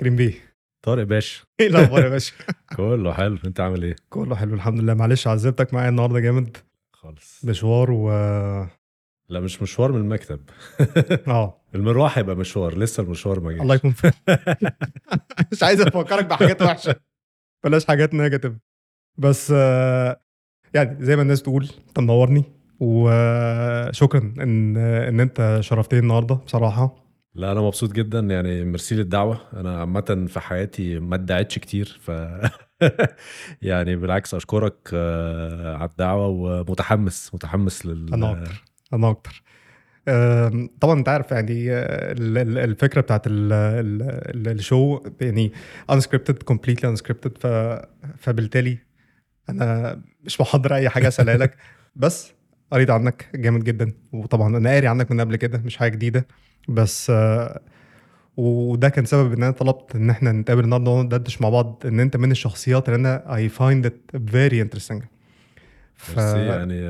كريم بيه. طارق باشا. إيه الأخبار يا باشا؟ كله حلو. أنت عامل إيه؟ كله حلو الحمد لله. معلش عذبتك معايا النهارده جامد. خالص. مشوار و لا مش مشوار من المكتب. آه. المروح هيبقى مشوار. لسه المشوار ما جاش. الله يكون في مش عايز أفكرك بحاجات وحشة. بلاش حاجات نيجاتيف بس آه، يعني زي ما الناس تقول أنت منورني. وشكرا إن إن أنت شرفتني النهارده بصراحة. لا أنا مبسوط جدا يعني ميرسي للدعوة. أنا عامه في حياتي ما ادعيتش كتير ف يعني بالعكس أشكرك آه، على الدعوة ومتحمس متحمس لل أنا أكتر أنا أكتر. طبعا أنت عارف يعني آه، ال- ال- الفكرة بتاعت ال- ال- ال- الشو يعني completely unscripted ف فبالتالي أنا مش محضر أي حاجة أسألها لك. بس قريت عنك جامد جدا وطبعا أنا قاري عنك من قبل كده مش حاجة جديدة. بس وده كان سبب إن أنا طلبت إن إحنا نتقابل النهارده وندردش مع بعض إن أنت من الشخصيات اللي أنا I find it very interesting. ف... يعني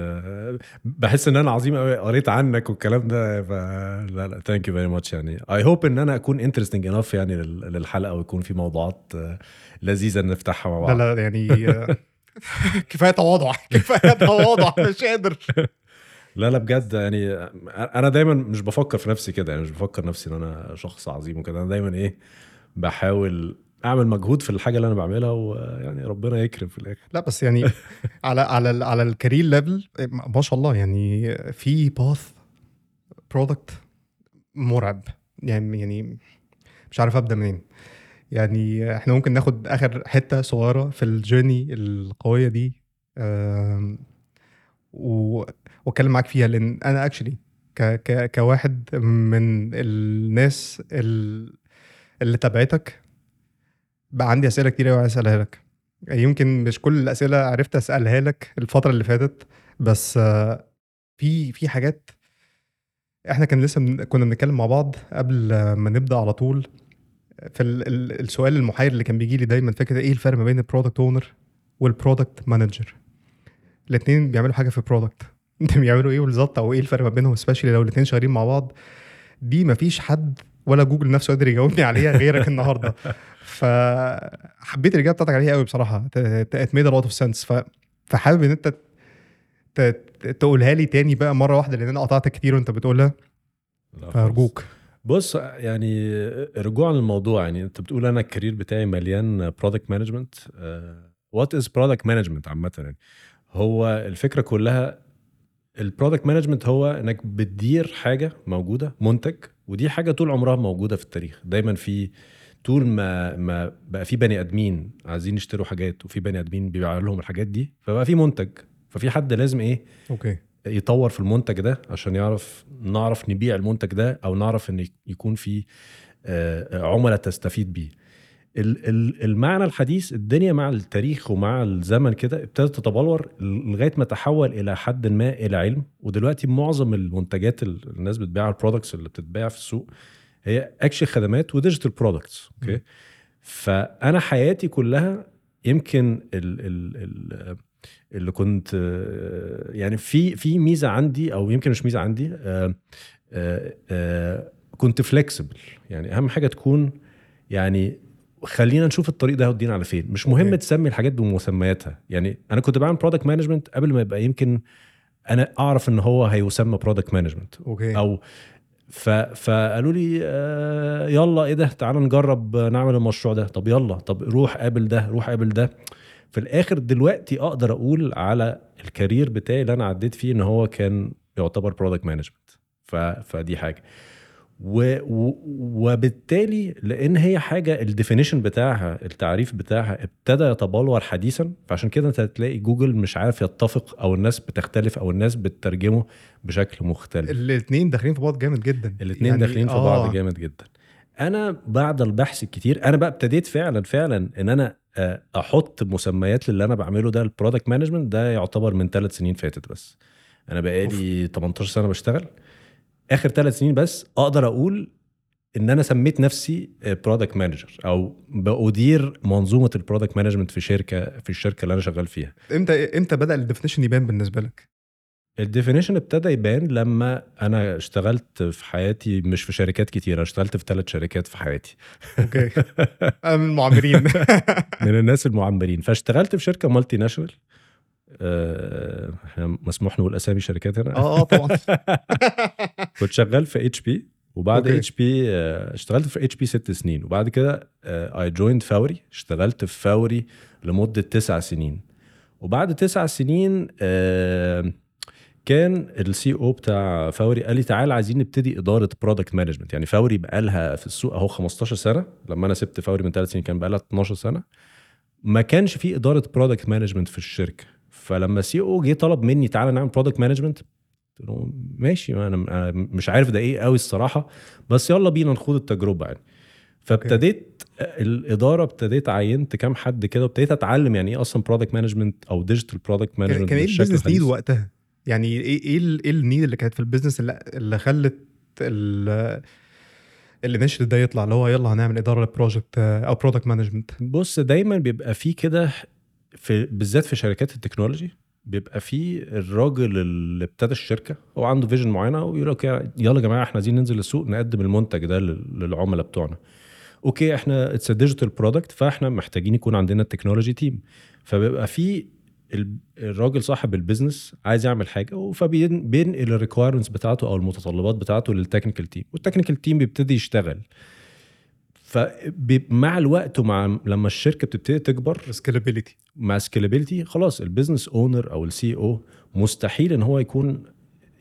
بحس إن أنا عظيم قوي قريت عنك والكلام ده ف لا لا thank you very much يعني. I hope إن أنا أكون interesting enough يعني لل- للحلقة ويكون في موضوعات لذيذة نفتحها مع بعض. لا لا يعني كفاية تواضع كفاية تواضع مش قادر. لا لا بجد يعني أنا دايما مش بفكر في نفسي كده يعني مش بفكر نفسي إن أنا شخص عظيم وكده. أنا دايما إيه بحاول أعمل مجهود في الحاجة اللي أنا بعملها ويعني ربنا يكرم في الآخر. لا بس يعني على على على ال career level ما شاء الله يعني في path product مرعب. يعني يعني مش عارف أبدأ منين. يعني إحنا ممكن ناخد آخر حتة صغيرة في الجيرني القوية دي و- وأتكلم معاك فيها لأن أنا اكشلي ك ك كواحد من الناس ال- اللي تابعتك بقى عندي أسئلة كتير قوي عايز أسألها لك. يمكن مش كل الأسئلة عرفت أسألها لك الفترة اللي فاتت بس في في حاجات إحنا كان لسه كنا بنتكلم مع بعض قبل ما نبدأ على طول. في ال ال السؤال المحير اللي كان بيجي لي دايما فكره إيه الفرق ما بين ال product owner وال product manager الاثنين بيعملوا حاجة في ال product انت بيعملوا إيه بالظبط؟ أو إيه الفرق ما بينهم؟ especially لو الاثنين شغالين مع بعض. دي مفيش حد ولا جوجل نفسه قادر يجاوبني عليها غيرك النهارده. فحبيت الإجابة بتاعتك عليها قوي بصراحة. it made a lot of sense فحابب إن أنت تقولها لي تاني بقى مرة واحدة لأن أنا قطعتك كتير وأنت بتقولها. فأرجوك. بص يعني رجوعا للموضوع يعني أنت بتقول أنا ال career بتاعي مليان product management what is product management عامه؟ يعني هو الفكرة كلها ال product management هو إنك بتدير حاجة موجودة منتج ودي حاجة طول عمرها موجودة في التاريخ. دايما في طول ما ما بقى في بني آدمين عايزين يشتروا حاجات وفي بني آدمين بيبيعوا لهم الحاجات دي فبقى في منتج. ففي حد لازم إيه okay. يطور في المنتج ده عشان يعرف نعرف نبيع المنتج ده أو نعرف إن يكون في آه، عملاء تستفيد بيه. ال- ال- المعنى الحديث الدنيا مع التاريخ ومع الزمن كده ابتدت تتبلور لغاية ما تحول إلى حد ما إلى علم. ودلوقتي معظم المنتجات اللي الناس بتبيعها ال products اللي بتتباع في السوق هي actually خدمات و digital products okay؟ فأنا حياتي كلها يمكن ال ال ال اللي كنت يعني في في ميزة عندي أو يمكن مش ميزة عندي آه، آه، آه، كنت flexible يعني أهم حاجة تكون يعني خلينا نشوف الطريق ده هيودينا على فين. مش مهم okay. تسمي الحاجات بمسمياتها. يعني أنا كنت بعمل product management قبل ما يبقى يمكن أنا أعرف إن هو هيسمى product management okay. أو ف... فقالوا لي آه يلا إيه ده؟ تعال نجرب نعمل المشروع ده. طب يلا طب روح قابل ده روح قابل ده. في الآخر دلوقتي أقدر أقول على ال career بتاعي اللي أنا عديت فيه إن هو كان يعتبر product management. فدي حاجة. و... و... وبالتالي لأن هي حاجة ال definition بتاعها التعريف بتاعها ابتدى يتبلور حديثا فعشان كده أنت هتلاقي جوجل مش عارف يتفق أو الناس بتختلف أو الناس بتترجمه بشكل مختلف. الاثنين داخلين في بعض جامد جدا. الاثنين يعني داخلين في آه، بعض جامد جدا. أنا بعد البحث الكتير أنا بقى ابتديت فعلا فعلا إن أنا آه، أحط مسميات للي أنا بعمله ده ال product management ده يعتبر من ثلاث سنين فاتت بس. أنا بقالي 18 سنة بشتغل. آخر ثلاث سنين بس أقدر أقول إن أنا سميت نفسي product manager أو بأدير منظومة ال product management في شركة في الشركة اللي أنا شغال فيها. إمتى إمتى بدأ ال definition يبان بالنسبة لك؟ ال definition ابتدى يبان لما أنا اشتغلت في حياتي مش في شركات كتير أنا اشتغلت في ثلاث شركات في حياتي. Okay. أنا من المعمرين. من الناس المعمرين. فاشتغلت في شركة multinational آه، إحنا مسموح نقول أسامي شركات هنا. آه آه طبعا. كنت شغال في HP وبعد. اتش بي اشتغلت في اتش بي ست سنين. وبعد كده I joined فوري اشتغلت في فوري لمدة تسع سنين. وبعد تسع سنين آه، كان ال CEO بتاع فوري قال لي تعالى عايزين نبتدي إدارة product management يعني فوري بقالها في السوق أهو 15 سنة. لما أنا سبت فوري من ثلاث سنين كان بقالها 12 سنة. ما كانش في إدارة product management في الشركة. فلما CEO جه طلب مني تعالى نعمل product management قلت له ماشي ما أنا مش عارف ده إيه قوي الصراحة بس يلا بينا نخوض التجربة يعني. فابتديت الإدارة ابتديت عينت كام حد كده وابتديت أتعلم يعني إيه أصلا product management أو digital product management كان إيه ال business need وقتها؟ يعني إيه إيه إيه ال need اللي كانت في ال business اللي, اللي خلت ال- ال initiative ده يطلع؟ اللي هو يلا هنعمل إدارة لل project أو product management بص دايما بيبقى في كده في بالذات في شركات ال technology بيبقى في الراجل اللي ابتدى الشركة هو عنده vision معينة ويقول لك يلا يا جماعة إحنا عايزين ننزل السوق نقدم المنتج ده لل- للعملاء بتوعنا. okay إحنا it's digital product فإحنا محتاجين يكون عندنا ال technology team فبيبقى في الراجل صاحب ال business عايز يعمل حاجة فبينقل ال requirements بتاعته أو المتطلبات بتاعته لل technical team وال technical team بيبتدي يشتغل. فمع الوقت ومع لما الشركة بتبتدي تكبر scalability مع scalability خلاص ال business owner أو ال CEO مستحيل إن هو يكون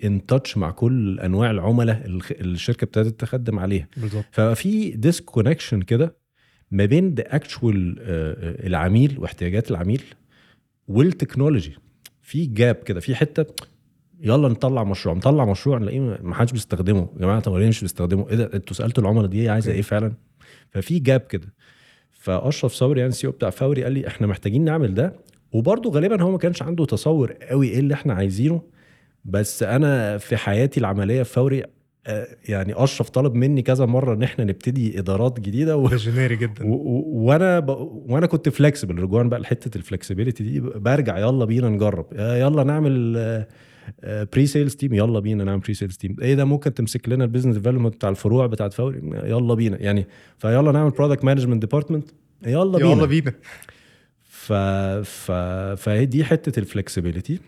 in touch مع كل أنواع العملاء اللي الشركة ابتدت تخدم عليها. بالظبط. ففي disconnection كده ما بين the actual العميل واحتياجات العميل وال technology في gap كده في حتة يلا نطلع مشروع نطلع مشروع نلاقيه ما حدش بيستخدمه. يا جماعة طب ليه مش بيستخدمه؟ إيه ده؟ أنتوا سألتوا العملاء دي عايزة إيه فعلا؟ ففي gap كده. فأشرف صبري يعني ال CEO بتاع فوري قال لي إحنا محتاجين نعمل ده. وبرضه غالبا هو ما كانش عنده تصور قوي إيه اللي إحنا عايزينه. بس أنا في حياتي العملية فوري يعني أشرف طلب مني كذا مرة إن إحنا نبتدي إدارات جديدة و... visionary جدا. و- و- وأنا ب... وأنا كنت flexible رجوعا بقى لحتة ال flexibility دي برجع يلا بينا نجرب. آه، يلا نعمل pre-sales team يلا بينا نعمل pre-sales team إيه ده ممكن تمسك لنا ال business development بتاع الفروع بتاعت فوري يلا بينا. يعني فيلا نعمل product management department يلا بينا. يلا بينا. ف... ف... فهي دي حتة ال flexibility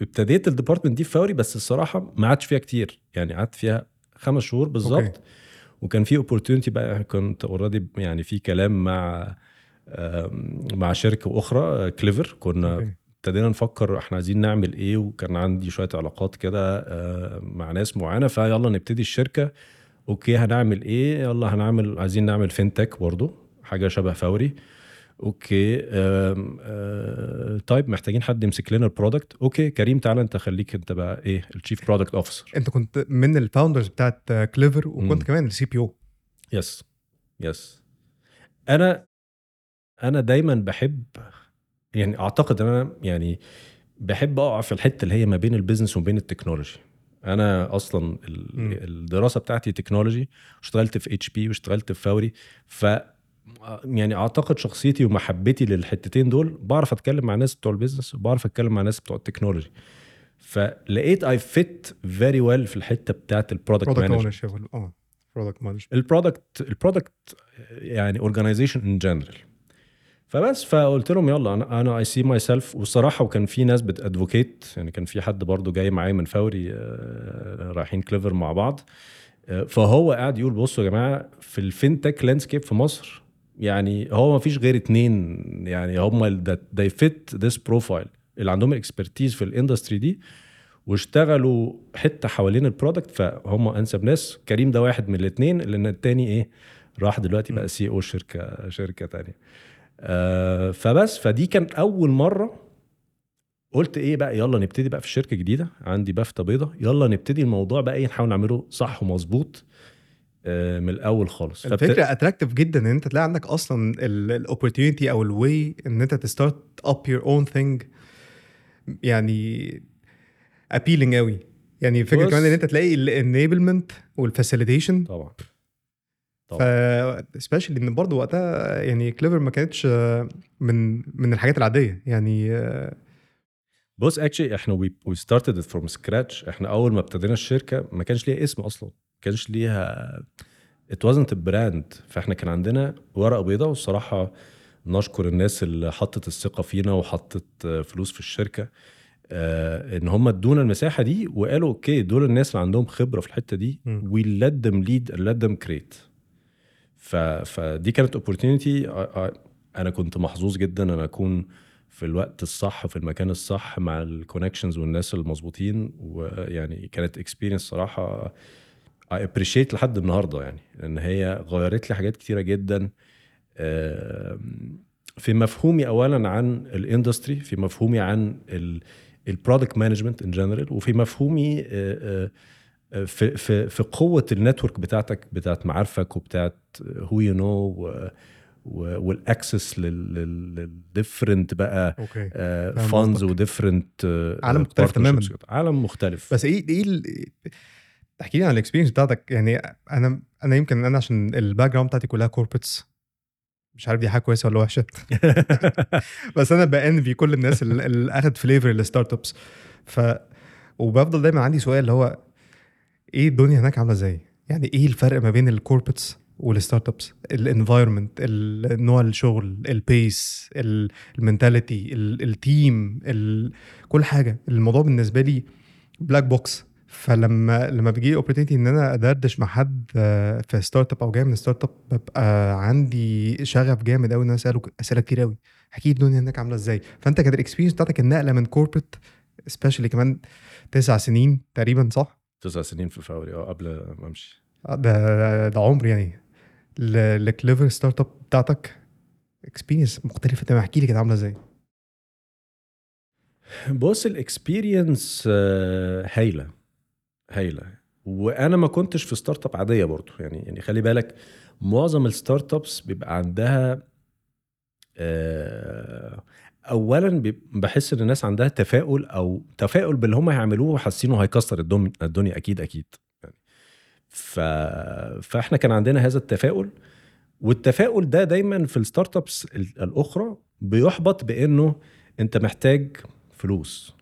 فابتديت ال department دي فوري بس الصراحة ما قعدتش فيها كتير. يعني قعدت فيها خمس شهور. بالظبط. وكان في opportunity بقى كنت already يعني في كلام مع مع شركة أخرى كليفر كنا. ابتدينا نفكر إحنا عايزين نعمل إيه وكان عندي شوية علاقات كده آه، مع ناس معينة. فيلا نبتدي الشركة. Okay هنعمل إيه؟ يلا هنعمل عايزين نعمل fintech برضو حاجة شبه فوري. okay آم، آه، طيب محتاجين حد يمسك لنا ال product. okay كريم تعالى أنت خليك أنت بقى إيه ال chief product officer أنت كنت من ال founders بتاعت كليفر وكنت مم. كمان السي بي أو يس يس أنا أنا دايما بحب يعني أعتقد إن أنا يعني بحب أقع في الحتة اللي هي ما بين ال business وما بين ال technology أنا أصلا. الدراسة بتاعتي technology واشتغلت في HP واشتغلت في فوري ف يعني أعتقد شخصيتي ومحبتي للحتتين دول بعرف أتكلم مع ناس بتوع ال business وبعرف أتكلم مع ناس بتوع ال technology فلقيت I fit very well في الحتة بتاعت ال product product management آه برودكت البرودكت البرودكت يعني organization in general فبس فقلت لهم يلا أنا أنا I see myself والصراحه وكان في ناس بت advocate يعني كان في حد برضو جاي معايا من فوري آه، رايحين كليفر مع بعض. آه، فهو قاعد يقول بصوا يا جماعة في ال fintech landscape في مصر يعني هو ما فيش غير اتنين يعني هم they fit this profile. اللي عندهم ال expertise في ال industry دي واشتغلوا حتة حوالين ال product فهم أنسب ناس. كريم ده واحد من الاثنين لأن التاني إيه؟ راح دلوقتي بقى CEO شركة شركة تانية. آه فبس فدي كانت أول مرة قلت إيه بقى يلا نبتدي بقى في الشركة جديدة. عندي بفتة بيضة يلا نبتدي الموضوع بقى إيه نحاول نعمله صح ومظبوط. من الأول خالص. فبت- الفكرة attractive جدا إن أنت تلاقي عندك أصلا ال opportunity أو ال way إن أنت ت start up your own thing يعني appealing قوي يعني فكرة بص. كمان إن أنت تلاقي ال enablement وال facilitation طبعا. ف specially إن برضه وقتها يعني كليفر ما كانتش آه، من من الحاجات العادية. يعني آه، بص actually إحنا we started from scratch إحنا أول ما ابتدينا الشركة ما كانش ليها اسم أصلا. كانش ليها it wasn't brand فاحنا كان عندنا ورقة بيضاء والصراحة نشكر الناس اللي حطت الثقة فينا وحطت فلوس في الشركة آه إن هم ادونا المساحة دي وقالوا okay دول الناس اللي عندهم خبرة في الحتة دي. we lead and let them create. ف فدي كانت I- أنا كنت محظوظ جدا أن أكون في الوقت الصح في المكان الصح مع ال connections والناس المظبوطين ويعني كانت experience صراحة I appreciate لحد النهارده يعني لأن هي غيرت لي حاجات كتيرة جدا في مفهومي اولا عن ال industry في مفهومي عن ال product management in general وفي مفهومي في في في قوة ال network بتاعتك بتاعت معارفك وبتاعت who you know وال access لل different بقى funds. و different عالم مختلف تماماً. عالم مختلف بس إيه إيه تحكي لي عن ال experience بتاعتك. يعني أنا أنا يمكن أنا عشان ال background بتاعتي كلها corporates مش عارف دي حاجة كويسة ولا وحشة. بس أنا بأنفي كل الناس اللي اخد flavor ال startups ف وبفضل دايما عندي سؤال اللي هو إيه الدنيا هناك عاملة إزاي؟ يعني إيه الفرق ما بين ال corporates وال startups؟ ال environment، نوع الشغل، ال pace، ال mentality، ال team، كل حاجة، الموضوع بالنسبة لي black box فلما لما بيجي opportunity إن أنا أدردش مع حد آه، في startup أو جاي من startup ببقى عندي شغف جامد قوي إن أنا أسأله أسئلة كتير قوي احكي لي الدنيا هناك عاملة إزاي. فأنت كانت ال experience بتاعتك النقلة من corporate specially كمان تسع سنين تقريبا صح؟ تسع سنين في فوري آه قبل ما أمشي. آه، ده ده عمر يعني. لكليفر startup بتاعتك experience مختلفة تمام احكي لي كانت عاملة إزاي؟ بص ال experience هايلة. هايلة. وأنا ما كنتش في startup عادية برضو يعني يعني خلي بالك معظم ال startups بيبقى عندها آه، اولا بحس إن الناس عندها تفاؤل أو تفاؤل باللي هم هيعملوه وحاسينه هيكسر الدنيا أكيد أكيد. يعني ف... فإحنا كان عندنا هذا التفاؤل. والتفاؤل ده دايما في ال startups ال- الأخرى بيحبط بإنه أنت محتاج فلوس.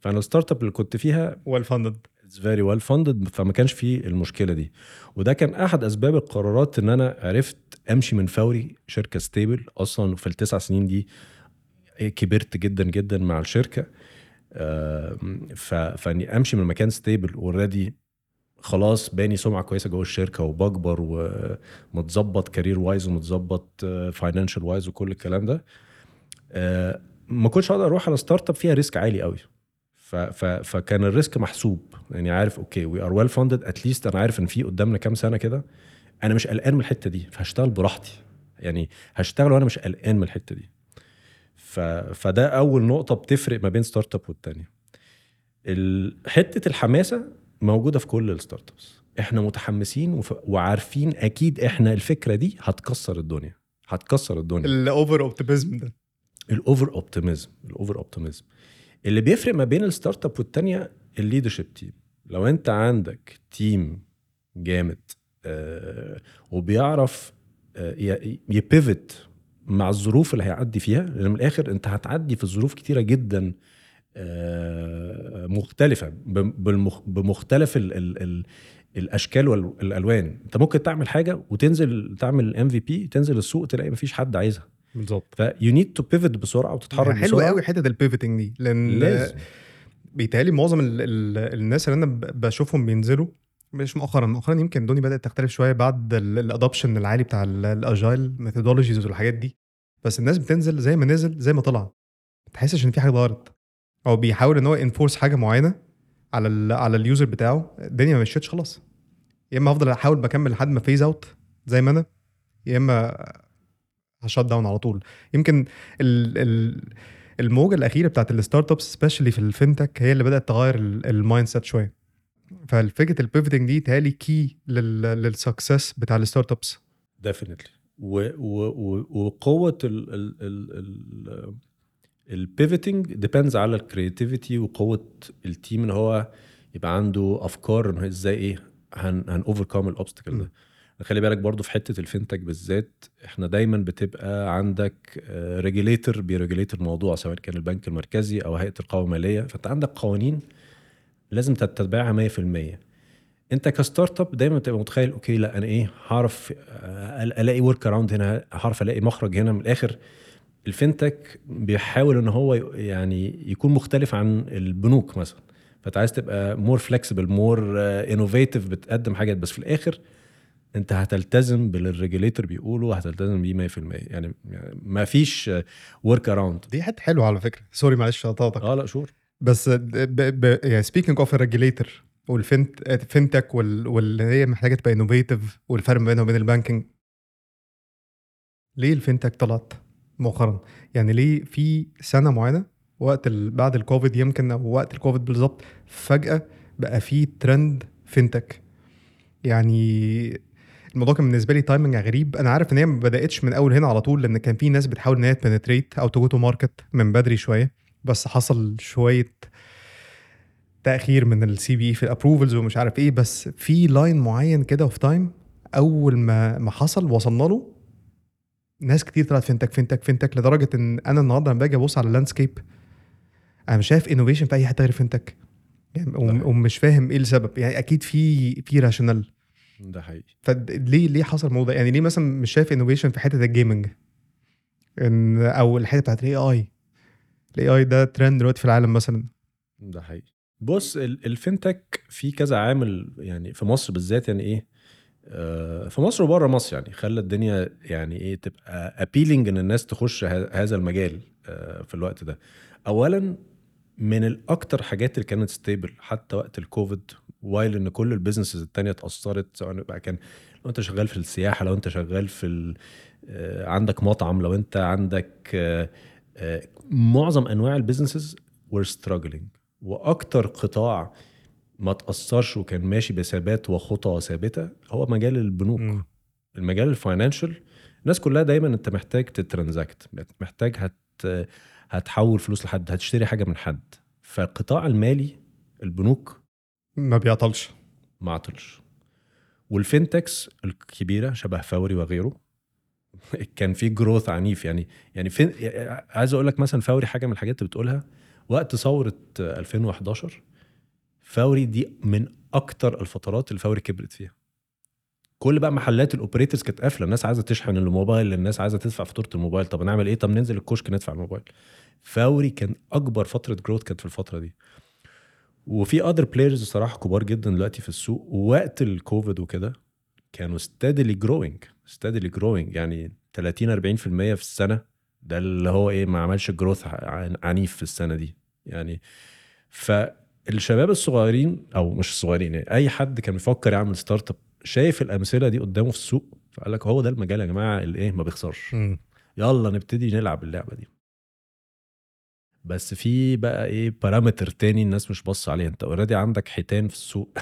فأنا ال startup اللي كنت فيها well funded it's very well funded فما كانش فيه المشكلة دي. وده كان أحد أسباب القرارات إن أنا عرفت أمشي من فوري شركة stable أصلا في التسع سنين دي كبرت جدا جدا مع الشركة. فإني أمشي من مكان stable already خلاص باني سمعة كويسة جوه الشركة وبكبر ومتظبط career wise ومتظبط financial wise وكل الكلام ده. آه، ما كنتش أقدر أروح على startup فيها risk عالي قوي. ف ف فكان ال risk محسوب. يعني عارف okay we are well funded at least أنا عارف إن في قدامنا كام سنة كده. أنا مش قلقان من الحتة دي فهشتغل براحتي. يعني هشتغل وأنا مش قلقان من الحتة دي. ف فده أول نقطة بتفرق ما بين startup والتانية. ال- حتة الحماسة موجودة في كل ال startups إحنا متحمسين وف... وعارفين أكيد إحنا الفكرة دي هتكسر الدنيا. هتكسر الدنيا. ال over optimism ده. ال over optimism ال over optimism اللي بيفرق ما بين ال startup والتانية ال leadership team. لو أنت عندك team جامد آه وبيعرف آه ي pivot مع الظروف اللي هيعدي فيها لأن من الآخر أنت هتعدي في ظروف كتيرة جدا آه مختلفة بمختلف ال ال ال الأشكال والالوان أنت ممكن تعمل حاجة وتنزل تعمل MVP تنزل السوق تلاقي مفيش حد عايزها. بالظبط ف you need to pivot بسرعة وتتحرك حلو بسرعة. قوي حتة ال pivoting دي لأن لازم. بيتهيألي معظم ال ال الناس اللي أنا بشوفهم بينزلوا مش مؤخرا مؤخرا يمكن الدنيا بدأت تختلف شوية بعد ال adoption العالي بتاع ال agile methodologies والحاجات دي. بس الناس بتنزل زي ما نزل زي ما طلع. ما تحسش إن في حاجة اتغيرت هو بيحاول إن هو enforce حاجة معينة على ال على ال user بتاعه الدنيا ما مشيتش خلاص. يا إما هفضل أحاول بكمل لحد ما phase out زي ما أنا يا إما ه shut down على طول. يمكن ال ال الموجة الأخيرة بتاعت ال startups specially في ال FinTech هي اللي بدأت تغير ال mindset شوية. فالفكرة ال pivoting دي تهيألي key لل success بتاع ال startups definitely وقوة ال ال ال ال pivoting depends على ال creativity وقوة ال team إن هو يبقى عنده أفكار إن إزاي إيه هن هن overcome ال obstacle. ده. خلي بالك برضو في حتة ال FinTech بالذات إحنا دايما بتبقى عندك regulator بي regulate الموضوع سواء كان البنك المركزي أو هيئة القوى المالية. فأنت عندك قوانين لازم تتبعها 100% أنت ك startup دايما بتبقى متخيل okay لا أنا إيه هعرف آه، ألاقي workaround هنا هعرف ألاقي مخرج هنا. من الآخر ال fintech بيحاول إن هو يعني يكون مختلف عن البنوك مثلا. فأنت عايز تبقى more flexible more innovative بتقدم حاجات. بس في الآخر انت هتلتزم بال regulator بيقولوا هتلتزم بيه 100% يعني ما فيش workaround دي حتة حلوة على فكرة. sorry معلش قطعتك آه لا sure بس ب... ب... يعني speaking of ال regulator وال fint fintech وال... واللي هي محتاجة تبقى innovative والفرق بينها وبين ال banking ليه ال fintech طلعت مؤخرا؟ يعني ليه في سنة معينة وقت ال... بعد الكوفيد يمكن أو وقت الكوفيد بالظبط فجأة بقى في trend fintech يعني الموضوع كان بالنسبة لي timing غريب. أنا عارف إن هي ما بدأتش من أول هنا على طول لأن كان في ناس بتحاول إن هي ت penetrate أو to to market من بدري شوية. بس حصل شوية تأخير من ال CBE في ال approvals ومش عارف إيه. بس في line معين كده of time أول ما ما حصل وصلنا له ناس كتير طلعت fintech fintech fintech لدرجة إن أنا النهارده لما باجي أبص على ال landscape أنا مش شايف innovation في أي حتة غير fintech يعني ومش فاهم إيه السبب. يعني أكيد في في rationale ده حقيقي. فليه ليه حصل الموضوع يعني ليه مثلا مش شايف innovation في حتة ال gaming إن أو الحتة بتاعت ال AI ال AI ده ترند دلوقتي في العالم مثلا. ده حقيقي. بص ال fintech في كذا عامل يعني في مصر بالذات يعني إيه آه، في مصر وبره مصر يعني خلى الدنيا يعني إيه تبقى appealing إن الناس تخش هذا المجال آه، في الوقت ده. اولا من الأكتر حاجات اللي كانت stable حتى وقت الكوفيد while إن كل ال businesses التانية اتأثرت سواء بقى كان لو أنت شغال في السياحة لو أنت شغال في آه، عندك مطعم لو أنت عندك معظم أنواع ال businesses were struggling. وأكتر قطاع ما تأثرش وكان ماشي بثبات وخطى ثابتة هو مجال البنوك. م. المجال ال financial الناس كلها دايما أنت محتاج ت transact محتاج هت هتحول فلوس لحد هتشتري حاجة من حد. فالقطاع المالي البنوك ما بيعطلش. ما عطلش. وال fintechs الكبيرة شبه فوري وغيره كان في growth عنيف. يعني يعني فين عايز أقول لك مثلا فوري حاجة من الحاجات اللي بتقولها وقت ثورة 2011 فوري دي من أكتر الفترات اللي فوري كبرت فيها. كل بقى محلات ال operators كانت قافلة. الناس عايزة تشحن الموبايل الناس عايزة تدفع فاتورة الموبايل. طب نعمل إيه؟ طب ننزل الكشك ندفع الموبايل. فوري كان أكبر فترة growth كانت في الفترة دي. وفي other players الصراحه كبار جدا دلوقتي في السوق ووقت الكوفيد وكده كانوا steadily growing steadily growing يعني 30 40% في السنة. ده اللي هو إيه ما عملش growth عنيف في السنة دي. يعني فالشباب الصغيرين أو مش الصغيرين يعني أي حد كان بيفكر يعمل startup شايف الأمثلة دي قدامه في السوق فقال لك هو ده المجال يا جماعة اللي إيه ما بيخسرش. يلا نبتدي نلعب اللعبة دي. بس في بقى إيه parameter تاني الناس مش بص عليه. أنت already عندك حيتان في السوق.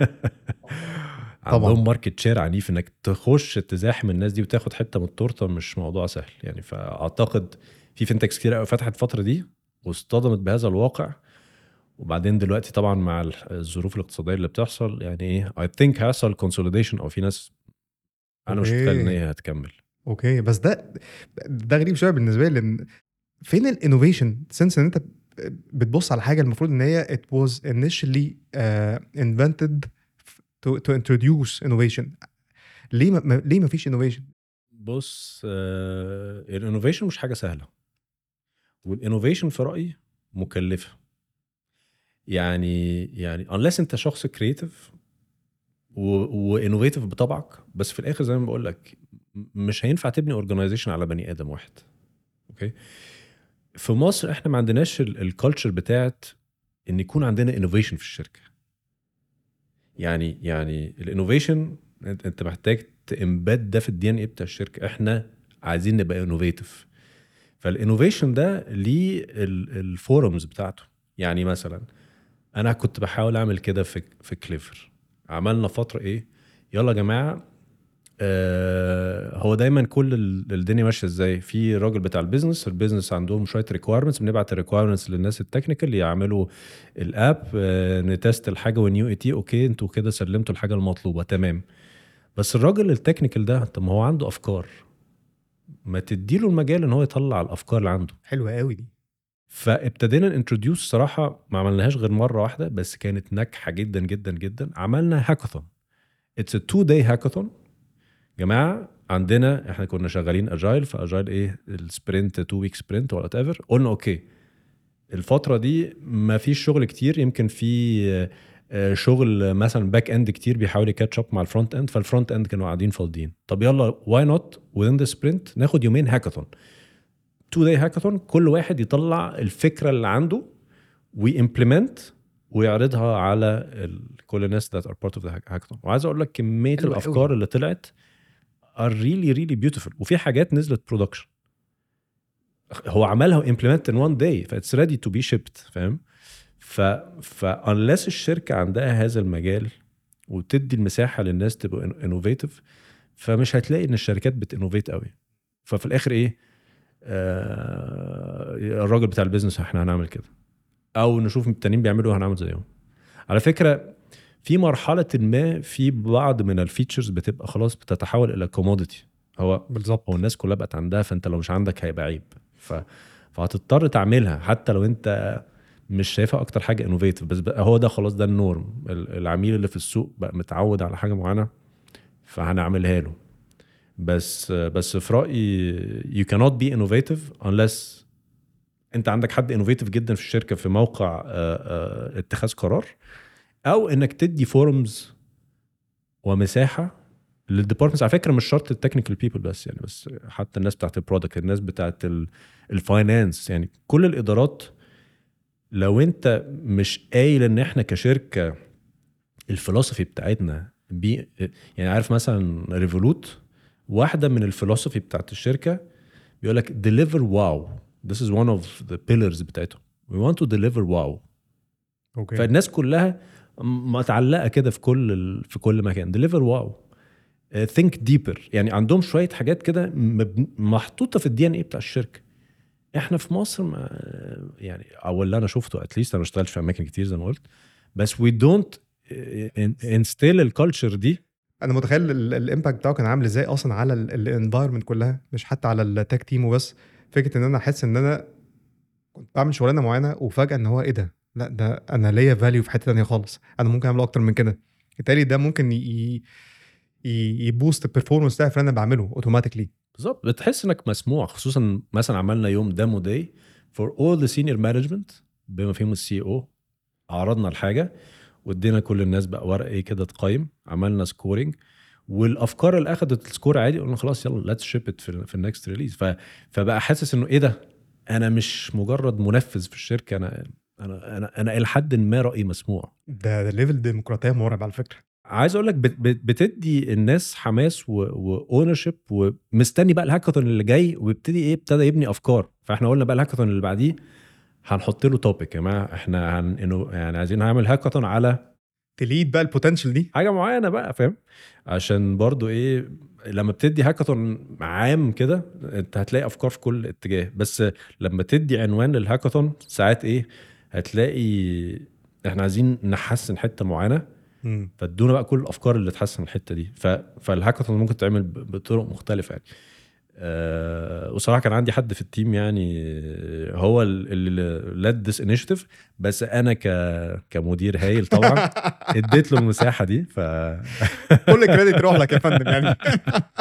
عندهم market share عنيف. إنك تخش تزاحم الناس دي وتاخد حتة من التورتة مش موضوع سهل. يعني فأعتقد في fintechs كتير قوي فتحت الفترة دي واصطدمت بهذا الواقع. وبعدين دلوقتي طبعا مع الظروف الاقتصادية اللي بتحصل يعني إيه I think هيحصل consolidation أو في ناس أنا مش متخيل إن هي هتكمل. okay. بس ده ده غريب شوية بالنسبة لي لأن فين ال innovation since إن أنت بتبص على حاجة المفروض إن هي it was initially uh, invented to, to introduce innovation. ليه ما ليه ما فيش innovation بص آه ال innovation مش حاجة سهلة. وال innovation في رأيي مكلفة. يعني يعني unless أنت شخص creative و innovative بطبعك بس في الآخر زي ما بقول لك مش هينفع تبني organization على بني آدم واحد. okay في مصر إحنا ما عندناش ال culture بتاعت إن يكون عندنا innovation في الشركة. يعني يعني ال innovation أنت محتاج ت embed ده في ال DNA بتاع الشركة. إحنا عايزين نبقى innovative فال innovation ده ليه ال forms بتاعته. يعني مثلا أنا كنت بحاول أعمل كده في في كليفر عملنا فترة إيه؟ يلا يا جماعة آه هو دايما كل الدنيا ماشية إزاي؟ في راجل بتاع ال business ال business عندهم شوية requirements بنبعت ال requirements للناس ال technical يعملوا ال app آه ن test الحاجة و UAT okay أنتوا كده سلمتوا الحاجة المطلوبة تمام. بس الراجل ال technical ده طب ما هو عنده أفكار. ما تديله المجال إن هو يطلع الأفكار اللي عنده. حلوة قوي دي. فابتدينا ن introduce صراحة ما عملناهاش غير مرة واحدة بس كانت ناجحة جدا جدا جدا. عملنا hackathon it's two day hackathon جماعة عندنا إحنا كنا شغالين agile ف agile إيه؟ ال sprint two week sprint ولا whatever قلنا okay. الفترة دي ما فيش شغل كتير يمكن في آه، شغل مثلا back end كتير بيحاول ي catch up مع ال front end فال front end كانوا قاعدين فاضيين. طب يلا why not within the sprint ناخد يومين هاكاثون two day hackathon كل واحد يطلع الفكرة اللي عنده و implement ويعرضها على ال- كل الناس that are part of the hackathon. وعايز أقول لك كمية الأفكار. اللي طلعت are really really beautiful. وفي حاجات نزلت production هو عملها implement in one day ف it's ready to be shipped فاهم؟ ف ف unless الشركة عندها هذا المجال وتدي المساحة للناس تبقى innovative فمش هتلاقي إن الشركات بت innovate قوي. ففي الآخر إيه؟ آه الراجل بتاع ال business إحنا هنعمل كده. أو نشوف التانيين بيعملوا هنعمل زيهم. على فكرة في مرحلة ما في بعض من ال features بتبقى خلاص بتتحول إلى commodity هو بالظبط. هو الناس كلها بقت عندها فأنت لو مش عندك هيبقى عيب. ف... فهتضطر تعملها حتى لو أنت مش شايفها أكتر حاجة innovative بس بقى هو ده خلاص ده ال norm ال- العميل اللي في السوق بقى متعود على حاجة معينة فهنعملها له. بس بس في رأيي you cannot be innovative unless أنت عندك حد innovative جدا في الشركة في موقع آه، آه، اتخاذ قرار. أو إنك تدي forums ومساحة لل departments على فكرة مش شرط ال technical people بس يعني بس حتى الناس بتاعت ال product الناس بتاعت ال finance يعني كل الإدارات لو أنت مش قايل إن إحنا كشركة ال philosophy بتاعتنا بي يعني عارف مثلا Revolut واحدة من ال philosophy بتاعت الشركة بيقول لك deliver wow. This is one of the pillars بتاعتهم. We want to deliver wow. okay. فالناس كلها متعلقة كده في كل ال... في كل مكان. deliver wow think deeper يعني عندهم شوية حاجات كده محطوطة في ال DNA بتاع الشركة. إحنا في مصر ما يعني أو اللي أنا شفته at least أنا ما اشتغلتش في أماكن كتير زي ما قلت. بس we don't instill ال culture دي. أنا متخيل ال- ال impact بتاعه كان عامل إزاي أصلا على ال environment كلها مش حتى على ال tech team وبس. فكرة إن أنا أحس إن أنا كنت بعمل شغلانة معينة وفجأة إن هو إيه ده؟ لا ده أنا ليا value في حتة تانية خالص. أنا ممكن أعمل أكتر من كده. بالتالي ده ممكن ي boost ال performance بتاعي في اللي أنا بعمله automatically بالظبط. بتحس إنك مسموع خصوصا مثلا عملنا يوم demo day for all the senior management بما فيهم ال CEO عرضنا الحاجة وادينا كل الناس بقى ورقة إيه كده تقيم عملنا scoring والأفكار اللي اخذت ال score العالي قلنا خلاص يلا let's ship it في, في ال next release فبقى حاسس إنه إيه ده؟ أنا مش مجرد منفذ في الشركة أنا أنا أنا أنا إلى حد ما رأيي مسموع. ده ده level ديمقراطية مرعب على فكرة. عايز أقول لك بت- بت- بتدي الناس حماس و ownership ومستني بقى الهاكاثون اللي جاي ويبتدي إيه ابتدى يبني أفكار. فإحنا قلنا بقى الهاكاثون اللي بعديه هنحط له topic يا جماعة. إحنا هن يعني عايزين نعمل هاكاثون على تليد بقى ال potential دي. حاجة معينة بقى فاهم؟ عشان برضو إيه لما بتدي هاكاثون عام كده أنت هتلاقي أفكار في كل اتجاه. بس لما تدي عنوان للهاكاثون ساعات إيه هتلاقي إحنا عايزين نحسن حتة معينة. فادونا بقى كل الأفكار اللي تحسن الحتة دي. ف... فالهاكاثون ممكن تعمل بطرق مختلفة يعني. أه وصراحة كان عندي حد في ال team يعني هو ال- اللي led this initiative بس أنا ك كمدير هايل طبعا اديت له المساحة دي ف كل ال credit يروح لك يا فندم يعني.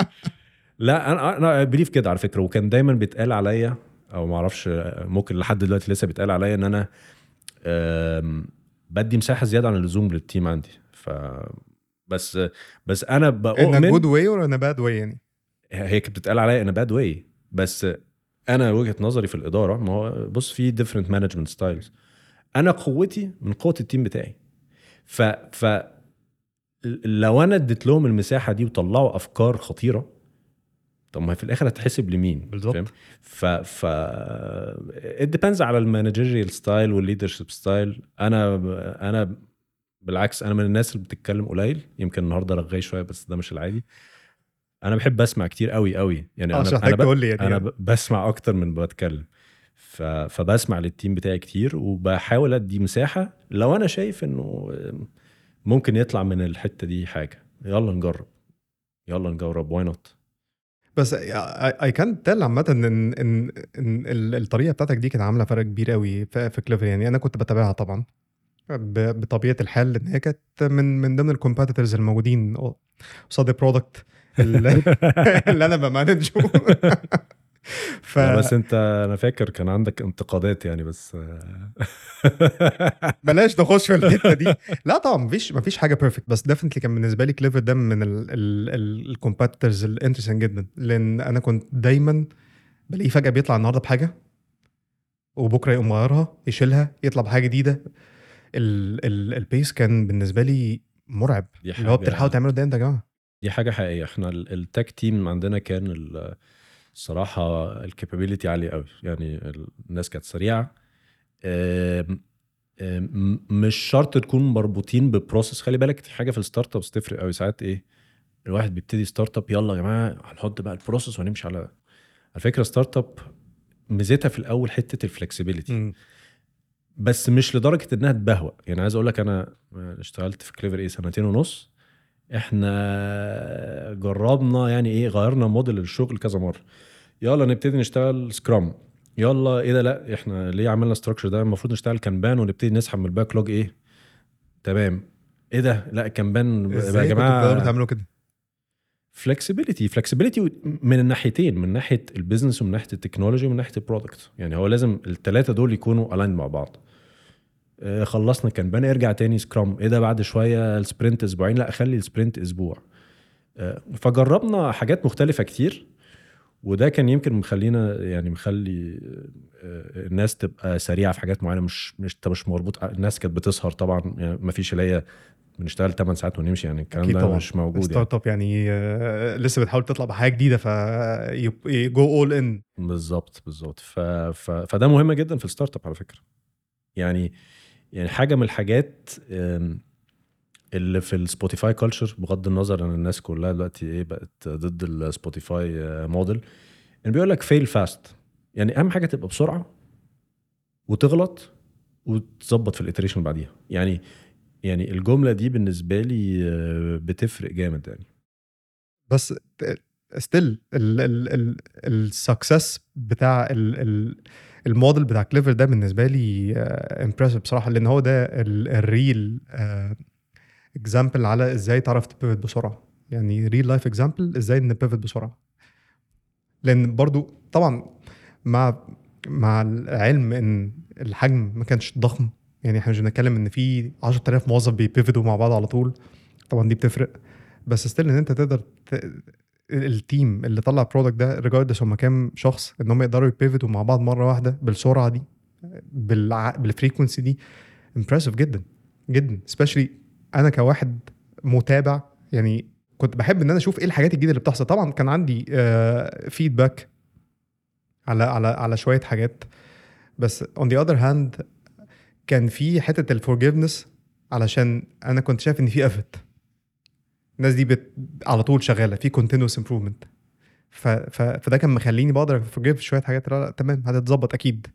لا أنا أنا ب believe كده على فكرة. وكان دايما بيتقال عليا أو ما أعرفش ممكن لحد دلوقتي لسه بيتقال عليا إن أنا بدي مساحة زيادة عن اللزوم لل team عندي. ف بس بس أنا ان بؤمن جود way ولا in a bad way يعني؟ هي كانت بتتقال عليا in a bad way بس أنا وجهة نظري في الإدارة ما هو بص في different management styles أنا قوتي من قوة ال team بتاعي. ف ف لو أنا اديت لهم المساحة دي وطلعوا أفكار خطيرة طب ما في الآخر هتحسب لمين؟ بالظبط. ف ف it depends على ال managerial style وال leadership style أنا أنا بالعكس أنا من الناس اللي بتتكلم قليل. يمكن النهارده رغاي شوية بس ده مش العادي. أنا بحب أسمع كتير قوي قوي. يعني آه أنا أنا ب... يعني أنا ب- بسمع أكتر من بتكلم. ف... فبسمع لل team بتاعي كتير وبحاول أدي مساحة لو أنا شايف إنه ممكن يطلع من الحتة دي حاجة. يلا نجرب. يلا نجرب. why not بس I can tell عامة ان ان إن ال- الطريقة بتاعتك دي كانت عاملة فرق كبير قوي في Klivvr يعني أنا كنت بتابعها طبعا. ب- بطبيعة الحال إن هي كانت من من ضمن ال competitors الموجودين. قصاد ال product اللي, اللي أنا ب manage ه. ف لا بس انت أنا فاكر كان عندك انتقادات يعني بس بلاش نخش في الحتة دي. لا طبعا مفيش مفيش حاجة perfect بس definitely كان بالنسبة لي Klivvr ده من ال competitors ال interesting جدا. لأن أنا كنت دايما بلاقيه فجأة بيطلع النهارده بحاجة وبكرة يقوم مغيرها يشيلها يطلع بحاجة جديدة. ال- ال- ال pace كان بالنسبة لي مرعب. اللي هو حاجة- بتلحقوا تعملوا ده انت يا جماعة؟ دي حاجة حقيقية. إحنا ال- ال tech team عندنا كان ال- الصراحه ال capability عاليه قوي يعني الناس كانت سريعة. مش شرط تكون مربوطين ب process خلي بالك دي حاجة في ال startups تفرق قوي ساعات إيه الواحد بيبتدي startup يلا يا جماعة هنحط بقى ال process ونمشي على على فكرة startup ميزتها في الأول حتة ال flexibility بس مش لدرجة إنها تبهوق. يعني عايز أقول لك أنا اشتغلت في Klivvr إيه سنتين ونص. إحنا جربنا يعني إيه غيرنا موديل الشغل كذا مرة. يلا نبتدي نشتغل Scrum يلا إيه ده؟ لا إحنا ليه عملنا structure ده؟ المفروض نشتغل Kanban ونبتدي نسحب من ال backlog إيه؟ تمام. إيه ده؟ لا Kanban يا جماعة. تعملوا كده؟ flexibility flexibility من الناحيتين من ناحية ال business ومن ناحية ال technology ومن ناحية ال product يعني هو لازم الثلاثه دول يكونوا align مع بعض. آه، خلصنا Kanban ارجع تاني Scrum إيه ده؟ بعد شوية ال sprint أسبوعين. لا اخلي ال sprint أسبوع. آه، فجربنا حاجات مختلفة كتير. وده كان يمكن مخلينا يعني مخلي آه، الناس تبقى سريعة في حاجات معينة مش مش انت مش مربوط الناس كانت بتسهر طبعا يعني ما فيش اللي هي بنشتغل 8 ساعات ونمشي يعني الكلام ده طبعا. مش موجود يعني. start up يعني آه، لسه بتحاول تطلع بحاجة جديدة ف جو اول ان بالظبط بالظبط. ف... ف... فده مهم جدا في ال startup على فكرة. يعني يعني حاجة من الحاجات اللي في ال Spotify culture بغض النظر إن الناس كلها دلوقتي إيه بقت ضد ال Spotify model يعني بيقول لك fail fast يعني أهم حاجة تبقى بسرعة وتغلط وتظبط في ال iteration بعديها. يعني يعني الجملة دي بالنسبة لي آه، بتفرق جامد يعني. بس still ال success بتاع ال- ال- الموديل بتاع Klivvr ده بالنسبة لي impressive بصراحة لأن هو ده ال real example على إزاي تعرف ت pivot بسرعة. يعني real life example إزاي ن pivot بسرعة. لأن برضو طبعا مع مع العلم إن الحجم ما كانش ضخم. يعني إحنا مش بنتكلم إن في 10000 موظف بي pivot وا مع بعض على طول. طبعا دي بتفرق. بس still إن أنت تقدر ت... ال team اللي طلع ال product ده regardless هم كام شخص إن هم يقدروا ي pivot وا مع بعض مرة واحدة بالسرعة دي بالع... بال frequency دي. impressive جدا جدا. especially أنا كواحد متابع يعني كنت بحب إن أنا أشوف إيه الحاجات الجديدة اللي بتحصل. طبعا كان عندي feedback على على على شوية حاجات. بس on the other hand كان في حتة ال forgiveness علشان أنا كنت شايف إن في effort الناس دي بت... على طول شغالة في continuous improvement ف... ف... فده كان مخليني بقدر أ forgive شوية حاجات. لا, لا تمام هتتظبط أكيد.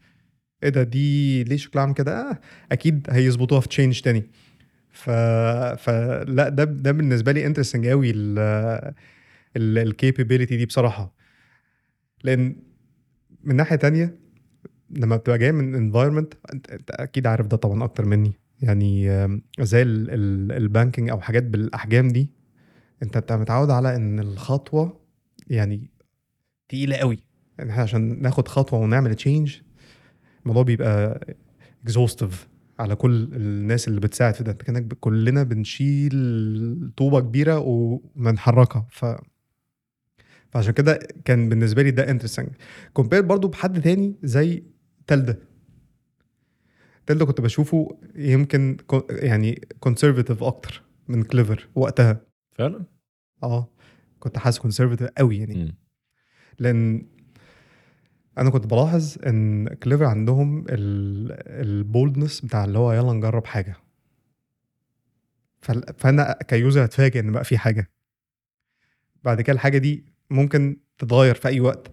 إيه ده دي ليه شكلها عامل كده؟ آه أكيد هيظبطوها في change تاني. ف... فلا ده ده بالنسبة لي interesting قوي ال capability دي بصراحة. لأن من ناحية تانية لما بتبقى جاي من environment أنت, أكيد عارف ده طبعا أكتر مني. يعني زي ال banking أو حاجات بالأحجام دي أنت بتبقى متعود على إن الخطوة يعني تقيلة قوي يعني إحنا عشان ناخد خطوة ونعمل change الموضوع بيبقى exhaustive على كل الناس اللي بتساعد في ده. كأنك كلنا بنشيل طوبة كبيرة وبنحركها. ف فعشان كده كان بالنسبة لي ده interesting compare برضو بحد تاني زي Telda Telda كنت بشوفه يمكن يعني conservative أكتر من Klivvr وقتها. فعلا؟ آه. كنت حاسس conservative قوي يعني. مم. لأن أنا كنت بلاحظ إن Klivvr عندهم ال boldness بتاع اللي هو يلا نجرب حاجة. فأنا ك user اتفاجئ إن بقى في حاجة. بعد كده الحاجة دي ممكن تتغير في أي وقت.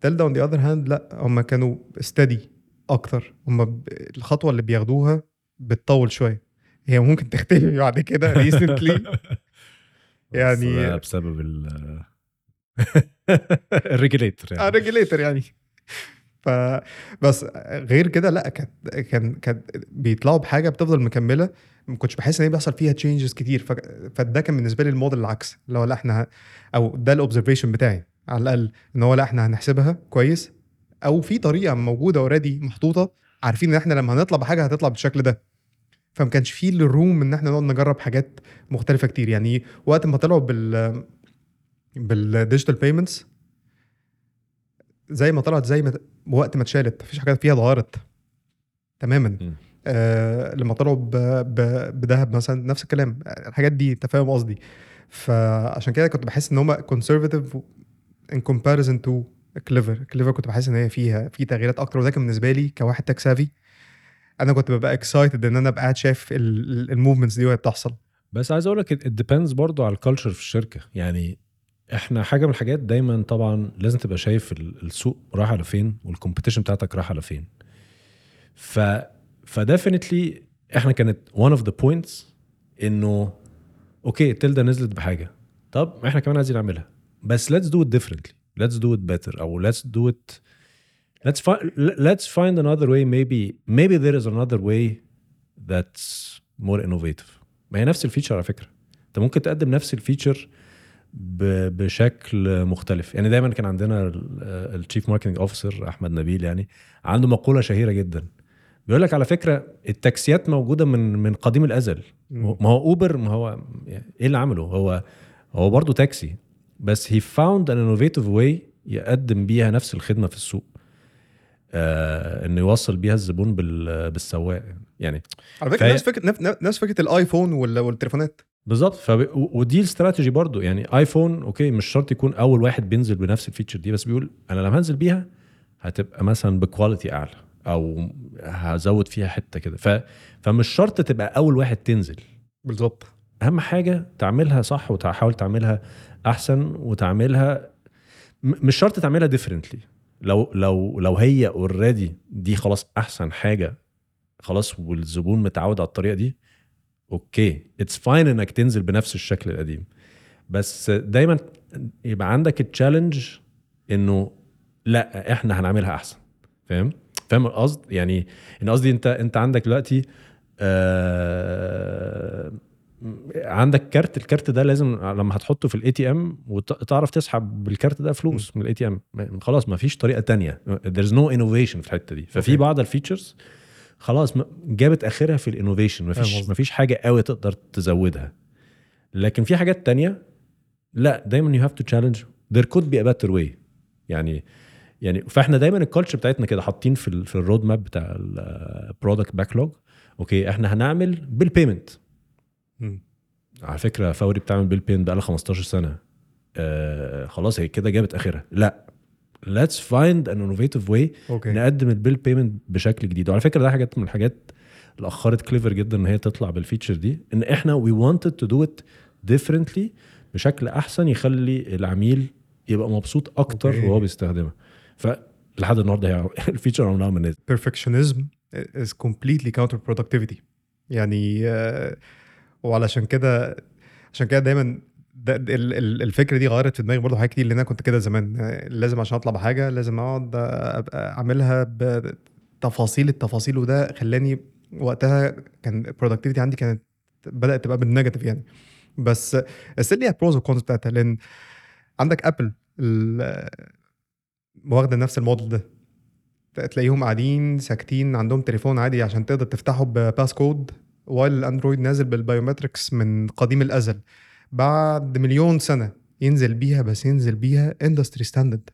Telda on the other hand لأ هم كانوا steady أكتر. هم الخطوة اللي بياخدوها بتطول شوية. هي ممكن تختفي بعد كده recently يعني- بسبب ال ال regulator يعني. regulator يعني. ف بس غير كده لأ كانت كان كان بيطلعوا بحاجة بتفضل مكملة. ما كنتش بحس إن هي بيحصل فيها changes كتير. فده كان بالنسبة لي الموديل العكس. اللي هو لأ إحنا أو ده ال observation بتاعي. على الأقل إن هو لأ إحنا هنحسبها كويس. أو في طريقة موجودة already محطوطة. عارفين إن إحنا لما هنطلع بحاجه هتطلع بالشكل ده. فما كانش فيه ال room إن إحنا نقعد نجرب حاجات مختلفة كتير. يعني وقت ما طلعوا بال بال digital payments زي ما طلعت زي ما وقت ما اتشالت مفيش حاجة فيها اتغيرت تماما. م. آه لما طلعوا بذهب مثلا نفس الكلام. الحاجات دي أنت فاهم قصدي. فعشان كده كنت بحس إن هم conservative in comparison to Klivvr Klivvr كنت بحس إن هي فيها في تغييرات أكتر. وده كان بالنسبة لي كواحد tech savvy أنا كنت ببقى excited إن أنا أبقى قاعد شايف ال movements دي وهي بتحصل. بس عايز أقول لك it depends برضو على ال culture في الشركة. يعني إحنا حاجة من الحاجات دايما طبعا لازم تبقى شايف ال- السوق رايح على فين وال competition بتاعتك رايح على فين. ف ف definitely إحنا كانت one of the points انه okay تلدا نزلت بحاجة. طب إحنا كمان عايزين نعملها. بس let's do it differently. let's do it better أو let's do it let's find let's find another way maybe maybe there is another way that's more innovative. ما هي نفس ال feature على فكرة. انت ممكن تقدم نفس ال feature بشكل مختلف. يعني دايما كان عندنا ال chief marketing officer أحمد نبيل يعني عنده مقولة شهيرة جدا. بيقول لك على فكرة التاكسيات موجودة من من قديم الأزل. ما هو أوبر ما هو إيه اللي عمله؟ هو هو برضه تاكسي بس هي found an innovative way يقدم بيها نفس الخدمة في السوق. آه إنه يوصل بيها الزبون بال- بالسواق يعني. على فكرة فهي- نفس فكره نفس- فكرة الآيفون وال- والتليفونات. بالظبط. فب... ودي الاستراتيجي برضو. يعني آيفون okay مش شرط يكون أول واحد بينزل بنفس ال feature دي بس بيقول أنا لما هنزل بيها هتبقى مثلا ب quality أعلى أو هزود فيها حتة كده. ف... فمش شرط تبقى أول واحد تنزل. بالظبط. أهم حاجة تعملها صح وتحاول تعملها أحسن وتعملها م- مش شرط تعملها differently لو لو لو هي already دي خلاص أحسن حاجة خلاص والزبون متعود على الطريقة دي okay. it's fine إنك تنزل بنفس الشكل القديم. بس دايما يبقى عندك ال challenge إنه لأ إحنا هنعملها أحسن. فاهم؟ فاهم القصد؟ يعني إن قصدي أنت أنت عندك دلوقتي آه عندك كارت الكارت ده لازم لما هتحطه في ال ATM وتعرف تسحب بالكارت ده فلوس من ال ATM خلاص ما فيش طريقة تانية. There's no innovation في الحتة دي. ففي. بعض ال features خلاص جابت آخرها في ال innovation. فاهم قصدك. ما فيش حاجة قوي تقدر تزودها. لكن في حاجات تانية لا دايما we have to challenge. There could be a better way. يعني يعني فاحنا دايما ال culture بتاعتنا كده حاطين في ال في ال road map بتاع ال product backlog okay إحنا هنعمل بال payment. على فكرة فوري بتعمل bill payment بقالها 15 سنة. آه خلاص هي كده جابت آخرها. لا. Let's find an innovative way okay نقدم ال bill payment بشكل جديد. وعلى فكرة ده حاجات من الحاجات اللي أخرت كليفر جدا إن هي تطلع بال feature دي إن إحنا we wanted to do it differently بشكل أحسن يخلي العميل يبقى مبسوط أكتر okay. وهو بيستخدمها. فلحد النهارده هي ال feature عمرها ما نزلت perfectionism is completely counterproductivity. يعني آه، وعلشان كده عشان كده دايما ده ده ال- ال- الفكرة دي غيرت في دماغي برضه حاجات كتير لأن أنا كنت كده زمان. آه، لازم عشان اطلع بحاجه لازم أقعد أبقى أعملها بتفاصيل التفاصيل وده خلاني وقتها كان ال productivity عندي كانت بدأت تبقى بال negative يعني. بس still ليها pros و cons بتاعتها لأن عندك ابل واخدة نفس الموديل ده. تلاقيهم قاعدين ساكتين عندهم تليفون عادي عشان تقدر تفتحه ب passcode while الأندرويد نازل بال biometrics من قديم الأزل. بعد مليون سنة ينزل بيها بس ينزل بيها industry standard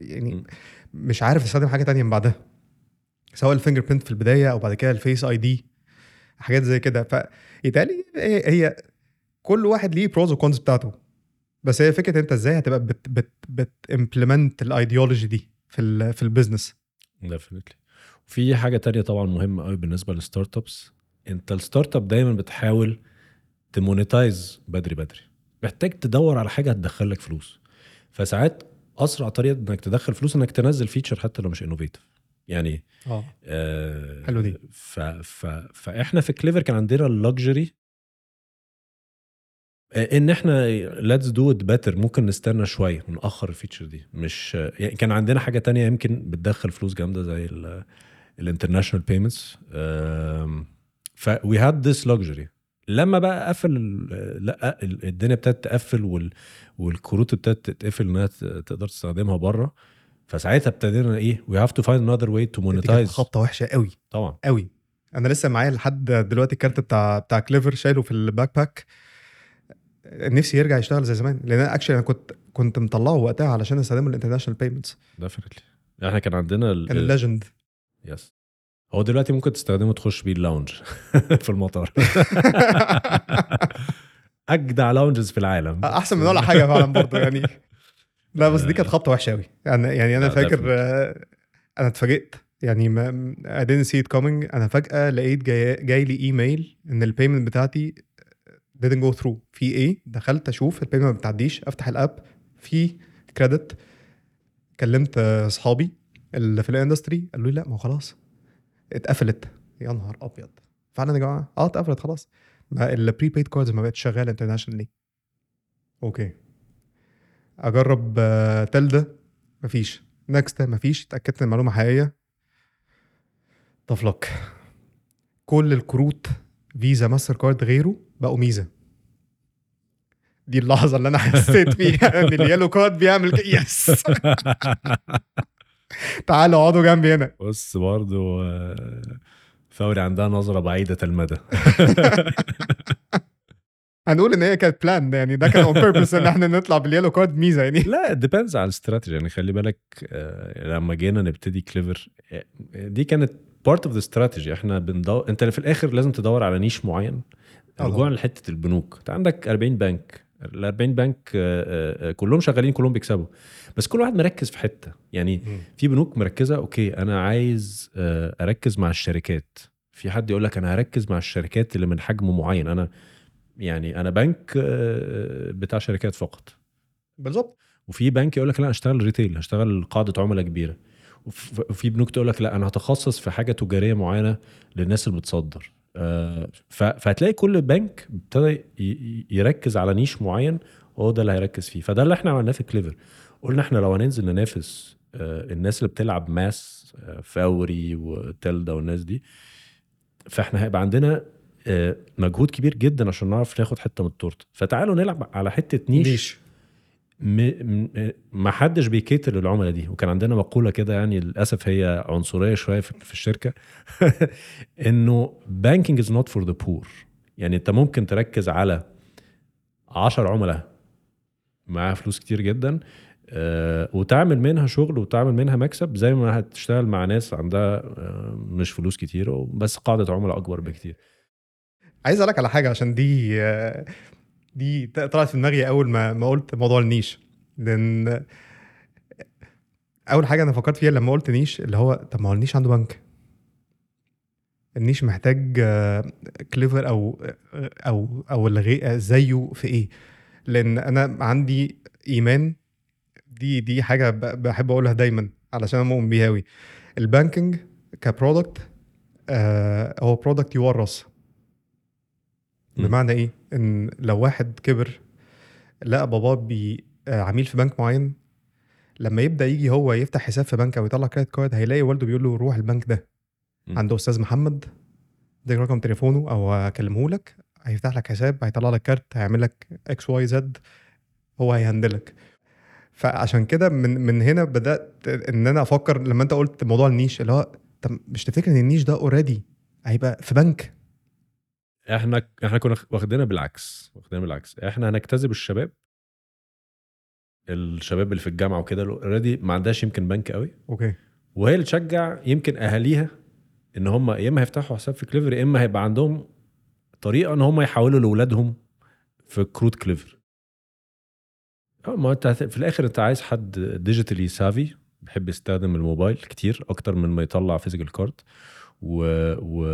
يعني. مش عارف تستخدم حاجة تانية من بعدها. سواء ال fingerprint في البداية أو بعد كده ال Face ID حاجات زي كده. فيتهيألي هي هي كل واحد ليه pros و cons بتاعته. بس هي فكرة أنت إزاي هتبقى بت بت بت implement ال ideology دي في ال في ال business definitely في حاجة تانية طبعا مهمة قوي بالنسبة لل startups أنت ال startup دايما بتحاول ت monetize بدري بدري. محتاج تدور على حاجة هتدخل لك فلوس. فساعات أسرع طريقة إنك تدخل فلوس إنك تنزل feature حتى لو مش innovative يعني آه. آه حلو دي. ف ف فإحنا في كليفر كان عندنا ال luxury إن إحنا let's do it better ممكن نستنى شوية ونأخر ال feature دي. مش يعني كان عندنا حاجة تانية يمكن بتدخل فلوس جامدة زي ال international payments ف we had this luxury لما بقى قفل لا ال- الدنيا ابتدت تقفل وال والكروت ابتدت تتقفل إنها تقدر تستخدمها بره فساعتها ابتدينا إيه we have to find another way to monetize خبطة وحشة قوي. طبعا. قوي. أنا لسه معايا لحد دلوقتي الكارت بتاع بتاع كليفر شايله في ال backpack نفسي يرجع يشتغل زي زمان لأن أنا actually أنا كنت كنت مطلعه وقتها علشان أستخدمه ال international payments definitely إحنا كان عندنا ال- كان ال legend yes هو دلوقتي ممكن تستخدمه تخش بيه ال lounge في المطار. أجدع lounges في العالم. أحسن من ولا حاجة فعلا برضه يعني. لا بس دي كانت خبطة وحشة قوي يعني يعني أنا فاكر. آه، أنا اتفاجئت. يعني ما I didn't see it coming. أنا فجأة لقيت جاي, جاي لي ايميل إن ال payment بتاعتي didn't go through. في إيه؟ دخلت أشوف ال payment ما بتعديش. أفتح ال app. في credit كلمت آه، اصحابي اللي في ال industry قالوا لي لا ما هو خلاص. اتقفلت. يا نهار أبيض. فعلا يا جماعة؟ آه اتقفلت خلاص. ال prepaid cards ما بقتش شغالة internationally okay. أجرب آه، تلدا. مفيش. نكست مفيش. اتأكدت إن المعلومة حقيقية. طف لك كل الكروت فيزا ماستر كارد غيره بقوا ميزة. دي اللحظة اللي أنا حسيت فيها. ان ال yellow card بيعمل yes تعالوا اقعدوا جنبي هنا. بص برضو آه، فوري عندها نظرة بعيدة المدى. هنقول إن هي كانت plan يعني ده كان on purpose إن إحنا نطلع بال yellow card ميزة يعني. لا depends على الاستراتيجي. يعني خلي بالك آه، لما جينا نبتدي Klivvr آه، دي كانت part of the strategy إحنا بندور أنت في الآخر لازم تدور على niche معين. رجوعا. لحتة البنوك. أنت عندك 40 بنك ال 40 بنك كلهم شغالين كلهم بيكسبوا. بس كل واحد مركز في حتة. يعني في بنوك مركزة okay أنا عايز آه، أركز مع الشركات. في حد يقول لك أنا هركز مع الشركات اللي من حجم معين. أنا يعني أنا بنك آه، بتاع شركات فقط. بالظبط. وفي بنك يقول لك لا اشتغل retail هشتغل قاعدة عملاء كبيرة. وف- وفي بنوك تقول لك لا أنا هتخصص في حاجة تجارية معينة للناس اللي بتصدر. آه، فهتلاقي كل بنك ابتدى يركز على niche معين هو ده اللي هيركز فيه. فده اللي إحنا عملناه في Klivvr قلنا إحنا لو هننزل ننافس آه، الناس اللي بتلعب mass آه، فوري و Telda والناس دي فإحنا هيبقى عندنا آه، مجهود كبير جدا عشان نعرف ناخد حتة من التورتة. فتعالوا نلعب على حتة niche, niche. ما حدش بي cater للعملاء دي. وكان عندنا مقولة كده يعني للأسف هي عنصرية شوية في, الشركة إنه banking is not for the poor. يعني أنت ممكن تركز على 10 عملاء معاها فلوس كتير جدا وتعمل منها شغل وتعمل منها مكسب زي ما هتشتغل مع ناس عندها آه، مش فلوس كتير بس قاعدة عملاء أكبر بكتير. عايز أقول لك على حاجة عشان دي آه، دي طلعت في دماغي أول ما ما قلت موضوع النيش. لأن أول حاجة أنا فكرت فيها لما قلت niche اللي هو طب ما هو ال niche عنده بنك. ال niche محتاج Klivvr أو أو أو الغي زيه في إيه. لأن أنا عندي إيمان دي دي حاجة بحب أقولها دايما علشان أنا مؤمن بيها قوي ال banking ك product آه هو product يورث. بمعنى إيه؟ إن لو واحد كبر لقى باباه بي آه، عميل في بنك معين لما يبدأ يجي هو يفتح حساب في بنك أو يطلع credit card هيلاقي والده بيقول له روح البنك ده. مم. عنده أستاذ محمد ده رقم تليفونه أو هكلمه لك هيفتح لك حساب هيطلع لك كارت هيعمل لك X Y Z هو هي handle لك. فعشان كده من من هنا بدأت إن أنا أفكر لما أنت قلت موضوع ال niche اللي هو طب مش تفتكر إن ال niche ده already هيبقى في بنك؟ إحنا إحنا كنا واخدينها بالعكس واخدينها بالعكس. إحنا هنجتذب الشباب. الشباب اللي في الجامعة وكده already ما عندهاش يمكن بنك قوي. okay. وهي اللي تشجع يمكن أهاليها إن هم يا إما هيفتحوا حساب في Klivvr يا إما هيبقى عندهم طريقة إن هم يحولوا لاولادهم في كروت Klivvr. ما انت هت- في الآخر أنت عايز حد digitally savvy بيحب يستخدم الموبايل كتير أكتر من ما يطلع physical card و... و...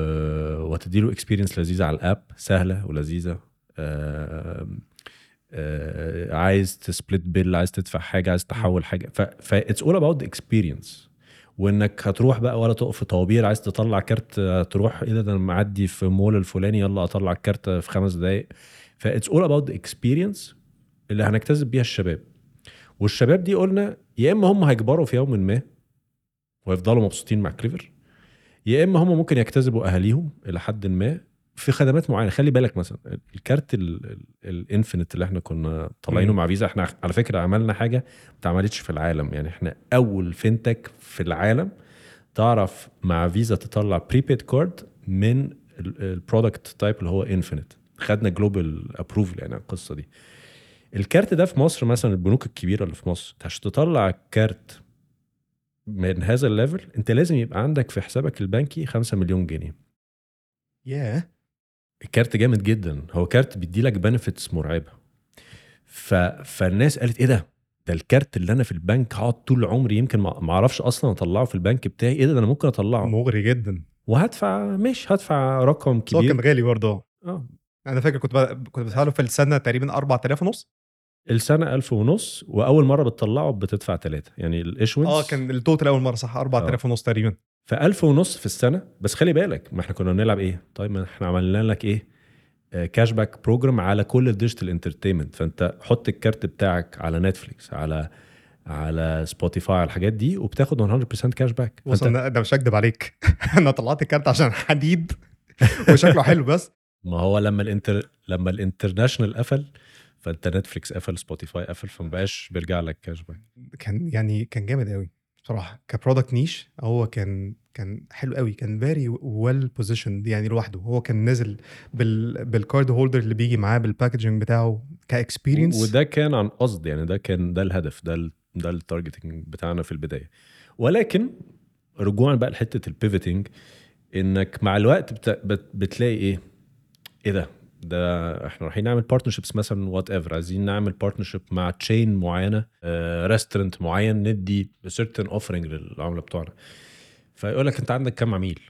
وتديله experience لذيذة على ال app سهلة ولذيذة. آه... آه... عايز ت split bill عايز تدفع حاجة عايز تحول حاجة. ف it's all about experience وإنك هتروح بقى ولا تقف في طوابير عايز تطلع كارت آه، تروح إيه ده أنا معدي في مول الفلاني يلا أطلع الكارت في خمس دقايق. ف it's all about experience اللي هنجتذب بيها الشباب. والشباب دي قلنا يا إما هم هيكبروا في يوم ما ويفضلوا مبسوطين مع Klivvr يا إما هم ممكن يجتذبوا أهاليهم إلى حد ما في خدمات معينة. خلي بالك مثلا الكارت ال infinite اللي إحنا كنا طالعينه. مع فيزا إحنا على فكرة عملنا حاجة ما اتعملتش في العالم. يعني إحنا أول fintech في العالم تعرف مع فيزا تطلع prepaid card من ال product type اللي هو infinite. خدنا global approval يعني القصة دي. الكارت ده في مصر مثلا البنوك الكبيرة اللي في مصر عشان تطلع كارت من هذا ال level أنت لازم يبقى عندك في حسابك البنكي 5 مليون جنيه. ياه. الكارت جامد جدا. هو كارت بيدي لك benefits مرعبة. ف... فالناس قالت إيه ده؟ ده الكارت اللي أنا في البنك هقعد طول عمري يمكن ما أعرفش أصلا أطلعه في البنك بتاعي. إيه ده, ده أنا ممكن أطلعه. مغري جدا. وهدفع مش هدفع رقم بس هو كبير. كان غالي برضه. آه. أنا فاكر كنت ب... كنت بدفع له في السنة تقريبا 4000 ونص. السنة ألف ونص وأول مرة بتطلعه بتدفع ثلاثة يعني ال issuance آه كان ال total أول مرة صح؟ 4000 ونص تقريبا. فألف ونص في السنة. بس خلي بالك ما إحنا كنا بنلعب إيه؟ طيب ما إحنا عملنا لك إيه؟ cash back program على كل ال digital entertainment فأنت حط الكارت بتاعك على Netflix على على Spotify على الحاجات دي وبتاخد 100% cash back بص أنا ده مش هكدب عليك. أنا طلعت الكارت عشان حديد. وشكله حلو بس. ما هو لما ال inter لما ال international قفل فانت Netflix قفل Spotify قفل فما بقاش بيرجع لك cash back كان يعني كان جامد قوي بصراحة. ك product niche هو كان كان حلو قوي كان very well positioned يعني لوحده. هو كان نازل بال بال card holder اللي بيجي معاه بال packaging بتاعه ك experience وده كان عن قصد يعني ده كان ده الهدف ده ال ده ال targeting بتاعنا في البداية. ولكن رجوعا بقى لحتة ال pivoting إنك مع الوقت بت بت بتلاقي إيه؟ إيه ده؟ ده إحنا رايحين نعمل partnerships مثلا whatever عايزين نعمل partnership مع chain معينة restaurant معين ندي certain offering للعملاء بتوعنا. فيقول لك أنت عندك كام عميل؟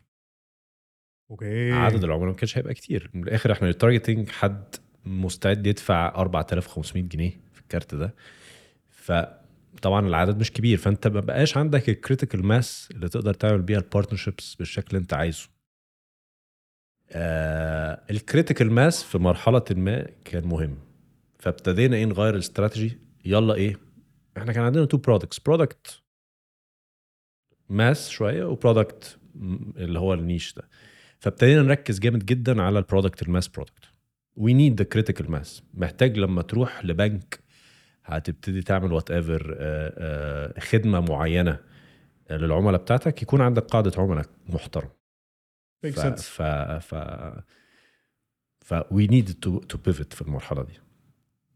okay. عدد العملاء ما كانش هيبقى كتير. من الآخر إحنا ال targeting حد مستعد يدفع 4500 جنيه في الكارت ده. فطبعا العدد مش كبير. فأنت ما بقاش عندك ال critical mass اللي تقدر تعمل بيها ال partnerships بالشكل اللي أنت عايزه. آه ال critical mass في مرحلة ما كان مهم. فابتدينا إيه نغير الاستراتيجي؟ يلا إيه؟ إحنا كان عندنا two products product mass شوية و product اللي هو ال niche ده. فابتدينا نركز جامد جدا على ال product ال mass product we need the critical mass محتاج لما تروح لبنك هتبتدي تعمل whatever خدمة معينة للعملاء بتاعتك يكون عندك قاعدة عملاء محترم. ف. ف ف ف we needed to to pivot في المرحلة دي.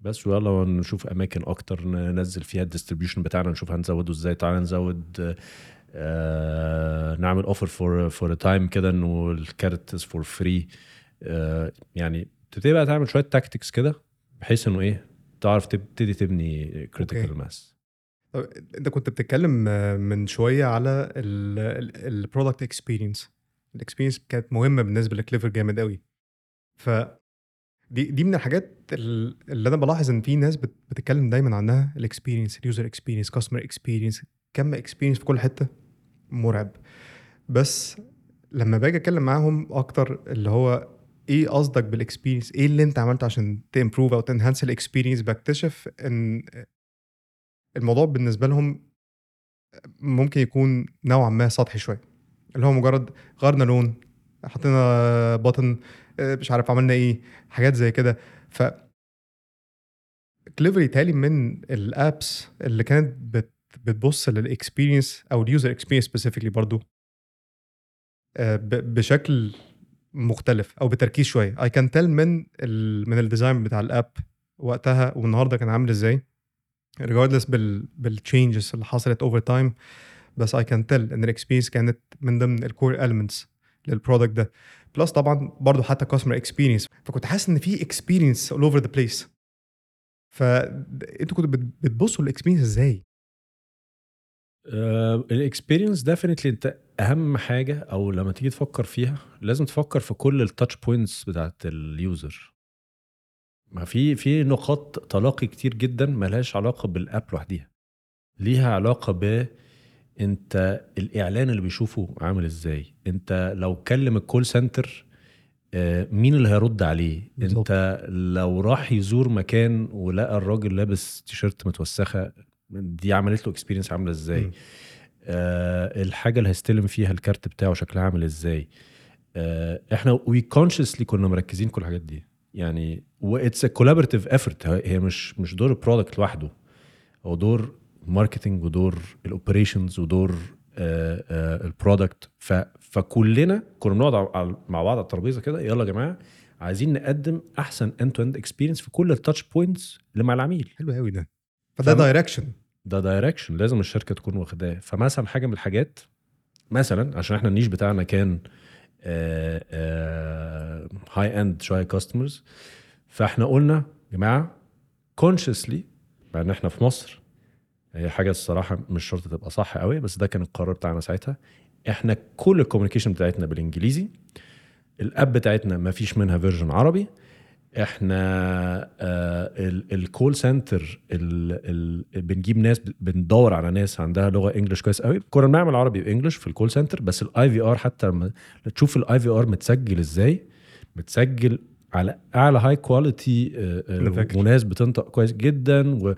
بس ويلا نشوف أماكن أكتر ننزل فيها ال distribution بتاعنا نشوف هنزوده إزاي. تعالى نزود آه نعمل offer for for time كده إنه الكارت for free يعني تبتدي بقى تعمل شوية tactics كده بحيث إنه إيه تعرف تبتدي تبني critical. mass أنت كنت بتتكلم آه، من شوية على ال product experience ال experience كانت مهمة بالنسبة لكليفر جامد قوي ف دي دي من الحاجات ال- اللي أنا بلاحظ إن في ناس بت- بتتكلم دايما عنها ال experience ال user experience customer experience كم experience في كل حتة مرعب. بس لما باجي أتكلم معاهم أكتر اللي هو إيه قصدك بال experience إيه اللي أنت عملته عشان ت improve أو ت enhance ال experience بكتشف إن الموضوع بالنسبة لهم ممكن يكون نوعا ما سطحي شوية. اللي هو مجرد غيرنا لون حطينا button مش عارف عملنا إيه حاجات زي كده. ف Clever تالي من ال apps اللي كانت بت بتبص لل experience أو ال user experience specifically برضو آه، بشكل مختلف أو بتركيز شوية. I can tell من ال من ال design بتاع ال app وقتها والنهاردة كان عامل إزاي. regardless بال بال changes اللي حصلت over time بس I can tell إن ال experience كانت من ضمن ال core elements لل product ده. plus طبعا برضو حتى customer experience فكنت حاسس إن في experience all over the place فانتوا كنتوا بت- بتبصوا لل experience إزاي؟ ال experience definitely أنت أهم حاجة أو لما تيجي تفكر فيها لازم تفكر في كل ال touch points بتاعت ال user ما في في نقاط تلاقي كتير جدا ملهاش علاقة بال app لوحديها. ليها علاقة ب انت الاعلان اللي بيشوفه عامل إزاي؟ انت لو كلم ال call center آه، مين اللي هيرد عليه؟ بالظبط. انت لو راح يزور مكان ولقى الراجل لابس تيشيرت متوسخة دي عملت له experience عاملة إزاي. آه الحاجة اللي هيستلم فيها الكارت بتاعه شكلها عامل إزاي؟ آه إحنا we consciously كنا مركزين كل الحاجات دي. يعني و it's collaborative effort هي مش مش دور ال product لوحده. هو دور marketing ودور ال operations ودور آه، آه، ال product فكلنا كنا بنقعد مع بعض على الترابيزة كده يلا يا جماعة عايزين نقدم أحسن end-to-end experience في كل ال touch points اللي مع العميل. حلو قوي ده. فده؟ direction ده direction لازم الشركة تكون واخداه. فمثلا حاجة من الحاجات مثلا عشان إحنا ال niche بتاعنا كان high-end شوية customers فإحنا قلنا يا جماعة consciously مع إن إحنا في مصر هي حاجة الصراحة مش شرط تبقى صح قوي بس ده كان القرار بتاعنا ساعتها. إحنا كل ال communication بتاعتنا بالإنجليزي ال app بتاعتنا ما فيش منها version عربي. إحنا ال call center بنجيب ناس بندور على ناس عندها لغة English كويس قوي. كنا بنعمل عربي و English في ال call center بس ال IVR حتى لما تشوف ال IVR متسجل إزاي؟ متسجل على أعلى high quality أنا فاكر. وناس بتنطق كويس جدا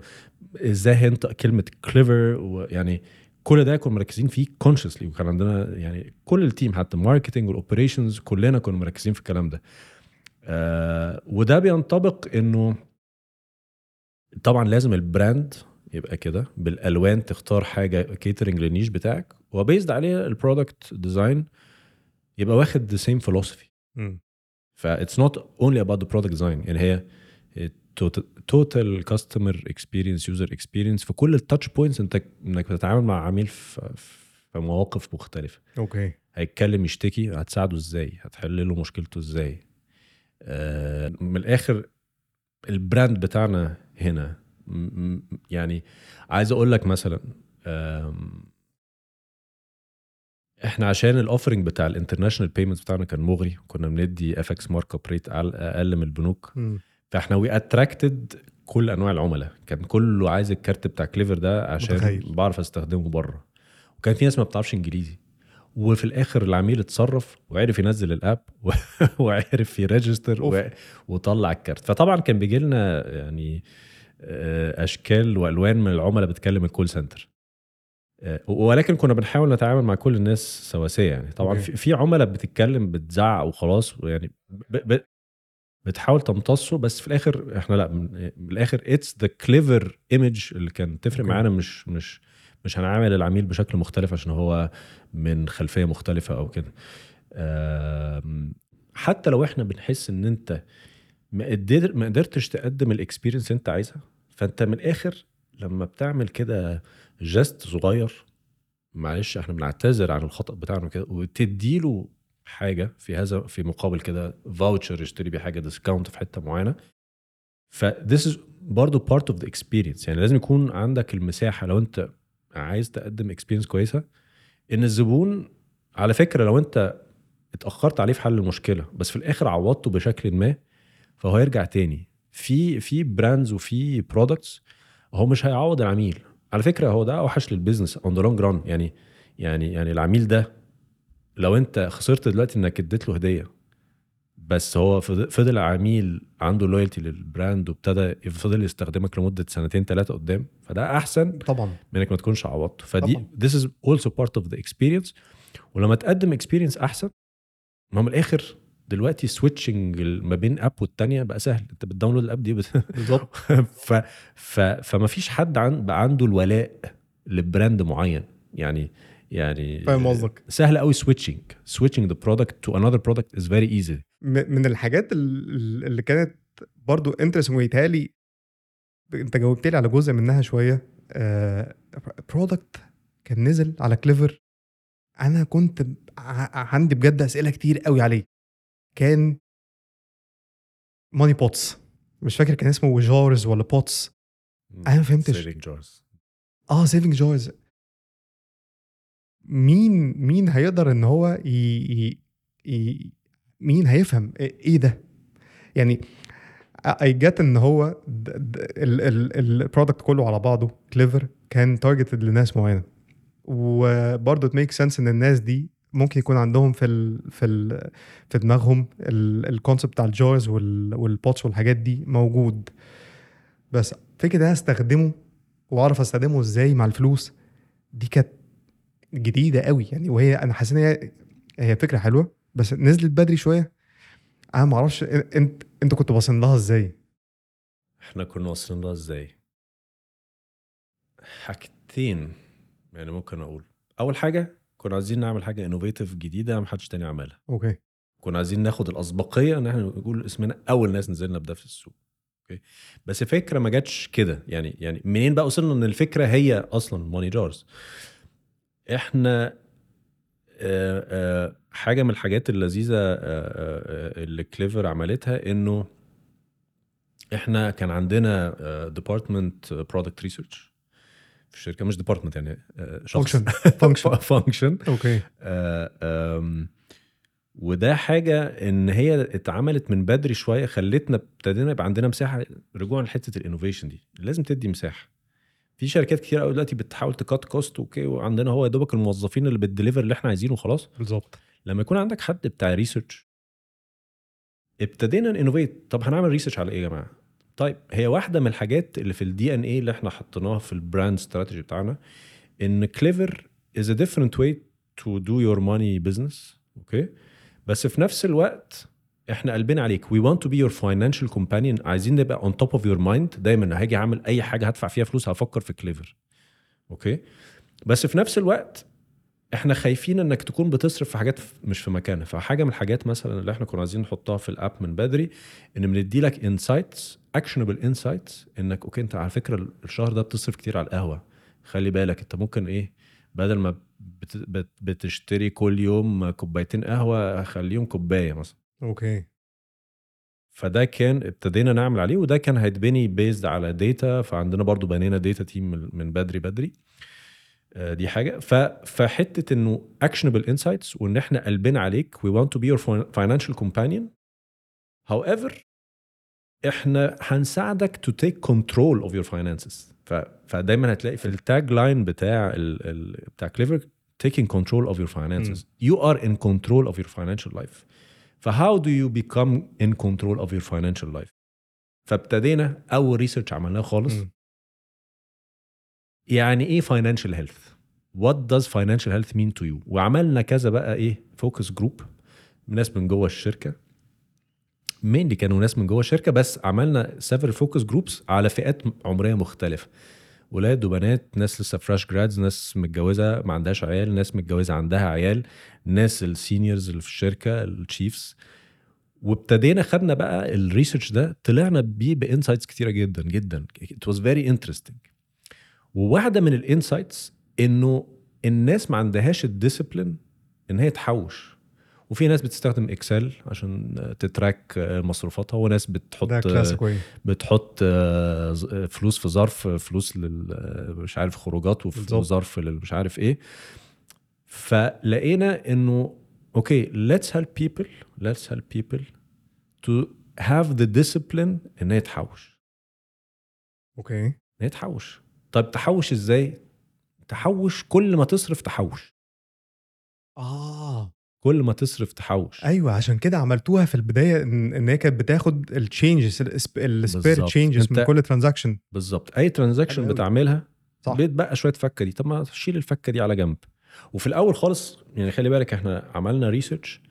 وازاي هينطق كلمة كليفر ويعني كل ده كنا مركزين فيه consciously وكان عندنا يعني كل ال team حتى ال marketing وال operations كلنا كنا مركزين في الكلام ده. آه وده بينطبق إنه طبعا لازم ال brand يبقى كده بالألوان تختار حاجة catering لل niche بتاعك وبيزد عليها ال product design يبقى واخد the same philosophy ف it's not only about the product design يعني هي total customer experience user experience في كل ال touch points انت انك بتتعامل مع عميل في, في مواقف مختلفة. okay. هيتكلم يشتكي هتساعده إزاي؟ هتحل له مشكلته إزاي؟ آه من الآخر ال brand بتاعنا هنا م- م- يعني عايز أقول لك مثلا إحنا عشان ال offering بتاع ال international payment بتاعنا كان مغري كنا بندي FX markup rate أقل من البنوك. مم. فاحنا we attracted كل أنواع العملاء. كان كله عايز الكارت بتاع كليفر ده عشان متخيل. بعرف أستخدمه بره. وكان في ناس ما بتعرفش إنجليزي. وفي الآخر العميل اتصرف وعرف ينزل ال app و- وعرف ي register و-. وطلع الكارت. فطبعا كان بيجي لنا يعني آه، أشكال وألوان من العملاء بتكلم ال call center ولكن كنا بنحاول نتعامل مع كل الناس سواسية يعني. طبعا okay. في في عملاء بتتكلم بتزعق وخلاص يعني. ب- ب- بتحاول تمتصه بس في الآخر إحنا لأ من الآخر it's the Clever image اللي كان تفرق. معانا مش مش مش هنعامل العميل بشكل مختلف عشان هو من خلفية مختلفة أو كده حتى لو إحنا بنحس إن أنت ما قدر ما قدرتش تقدم ال experience أنت عايزها فأنت من الآخر لما بتعمل كده gesture صغير معلش إحنا بنعتذر عن الخطأ بتاعنا كده وتديله حاجة في هذا في مقابل كده voucher يشتري بيه حاجة discount في حتة معينة. ف this is برضه part of the experience. يعني لازم يكون عندك المساحة لو انت عايز تقدم experience كويسة إن الزبون على فكرة لو انت اتأخرت عليه في حل المشكلة بس في الآخر عوضته بشكل ما فهو يرجع تاني. في في brands وفي products هو مش هيعوض العميل. على فكرة هو ده أوحش لل business on the long run يعني يعني يعني العميل ده لو انت خسرت دلوقتي انك اديت له هدية بس هو فض- فضل عميل عنده loyalty لل brand وابتدى فضل يستخدمك لمدة سنتين ثلاثة قدام فده أحسن طبعا. من إنك ما تكونش عوضته. فدي this is also part of the experience. ولما تقدم experience أحسن ما من الآخر دلوقتي switching ما بين app والتانية بقى سهل. انت بت download ال app دي. بالظبط. ف... ف... فما فيش حد عن... بقى عنده الولاء ل brand معين. يعني يعني فاهم قصدك. سهل قوي switching switching the product to another product is very easy من الحاجات ال- اللي كانت برضو interesting ويتهيألي انت جاوبت لي على جزء منها شوية product كان نزل على كليفر أنا كنت عندي بجد أسئلة كتير قوي عليه. كان money pots مش فاكر كان اسمه jars ولا pots أنا ما فهمتش. آه saving jars مين مين هيقدر إن هو ي... ي... مين هيفهم إيه ده؟ يعني I get إن هو ال product كله على بعضه كليفر كان targeted لناس معينة. وبرضه ت make sense إن الناس دي ممكن يكون عندهم في ال في ال في دماغهم ال concept بتاع ال jars وال pots والحاجات دي موجود. بس فكرة أنا أستخدمه وأعرف أستخدمه إزاي مع الفلوس دي كانت جديدة قوي. يعني وهي أنا حاسس إن هي هي فكرة حلوة بس نزلت بدري شوية. أنا ما أعرفش انت أنت كنت باصين لها إزاي؟ إحنا كنا باصين لها إزاي؟ حاجتين يعني ممكن أقول. أول حاجة كنا عايزين نعمل حاجة innovative جديدة ما حدش تاني عملها. okay. كنا عايزين ناخد الأسبقية إن إحنا نقول اسمنا أول ناس نزلنا بده في السوق. okay؟ بس الفكرة ما جاتش كده. يعني يعني منين بقى وصلنا إن الفكرة هي أصلا money jars إحنا آه، آه، حاجة من الحاجات اللذيذة آه، اللي كليفر عملتها إنه إحنا كان عندنا department product research في الشركة مش department يعني شخص. function function function okay وده حاجة إن هي اتعملت من بدري شوية خلتنا ابتدينا يبقى عندنا مساحة رجوعا لحتة ال innovation دي. لازم تدي مساحة. في شركات كتير قوي دلوقتي بتحاول ت cut cost okay وعندنا هو يا دوبك الموظفين اللي بت deliver اللي إحنا عايزينه وخلاص. بالظبط. لما يكون عندك حد بتاع research ابتدينا ن innovate طب هنعمل research على إيه يا جماعة؟ طيب هي واحدة من الحاجات اللي في ال DNA اللي إحنا حطيناها في ال brand strategy بتاعنا إن كليفر is a different way to do your money business okay بس في نفس الوقت إحنا قلبنا عليك. we want to be your financial companion عايزين نبقى on top of your mind دايما هاجي أعمل أي حاجة هدفع فيها فلوس هفكر في كليفر okay بس في نفس الوقت إحنا خايفين إنك تكون بتصرف في حاجات مش في مكانها. فحاجة من الحاجات مثلا اللي إحنا كنا عايزين نحطها في ال app من بدري إن بندي لك insights actionable insights إنك okay أنت على فكرة الشهر ده بتصرف كتير على القهوة. خلي بالك أنت ممكن إيه بدل ما بت بت بتشتري كل يوم كوبايتين قهوة خليهم كوباية مثلا. okay. فده كان ابتدينا نعمل عليه وده كان هيتبني based على data فعندنا برضو بنينا data team من بدري بدري. آه، دي حاجة. فحتة إنه actionable insights وإن إحنا قلبنا عليك we want to be your financial companion however إحنا هنساعدك to take control of your finances فدايما هتلاقي في ال tagline بتاع ال ال بتاع كليفر taking control of your finances. Mm. you are in control of your financial life. ف how do you become in control of your financial life? فابتدينا أول research عملناه خالص. م. يعني إيه financial health what does financial health mean to you وعملنا كذا بقى إيه؟ focus group ناس من جوه الشركة. مين كانوا ناس من جوه الشركة؟ بس عملنا several focus groups على فئات عمرية مختلفة. ولاد وبنات ناس لسه fresh grads ناس متجوزة ما عندهاش عيال ناس متجوزة عندها عيال ناس ال seniors اللي في الشركة ال chiefs وابتدينا خدنا بقى ال research ده طلعنا بيه ب insights كتيرة جدا جدا. it was very interesting وواحدة من ال insights إنه الناس ما عندهاش ال discipline إن هي تحوش. وفي ناس بتستخدم Excel عشان ت track مصروفاتها وناس بتحط بتحط آه، فلوس في ظرف فلوس لل مش عارف خروجات وفي ظرف مش عارف إيه. فلقينا إنه okay let's help people let's help people to have the discipline إن هي تحوش. okay إن هي تحوش. طيب تحوش إزاي؟ تحوش كل ما تصرف تحوش. آه. كل ما تصرف تحوش. أيوه عشان كده عملتوها في البداية ان هي كانت بتاخد ال changes ال spare changes من كل transaction بالظبط. أي transaction بتعملها صح. بيتبقى شوية فكة دي. طب ما شيل الفكة دي على جنب. وفي الأول خالص يعني خلي بالك إحنا عملنا research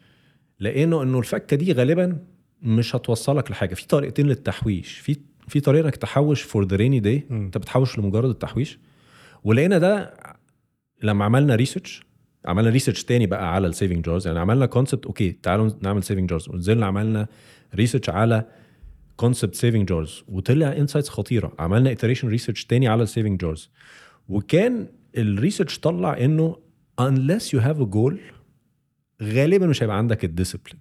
لقينا إنه الفكة دي غالبا مش هتوصلك لحاجة. في طريقتين للتحويش. في في طريقة إنك تحوش for the rainy day أنت بتحوش لمجرد التحويش. ولقينا ده لما عملنا research عملنا research تاني بقى على ال saving jars يعني عملنا concept okay تعالوا نعمل saving jars ونزلنا عملنا research على concept saving jars وطلع insights خطيرة. عملنا iteration research تاني على ال saving jars وكان ال research طلع إنه unless you have a goal غالبا مش هيبقى عندك ال discipline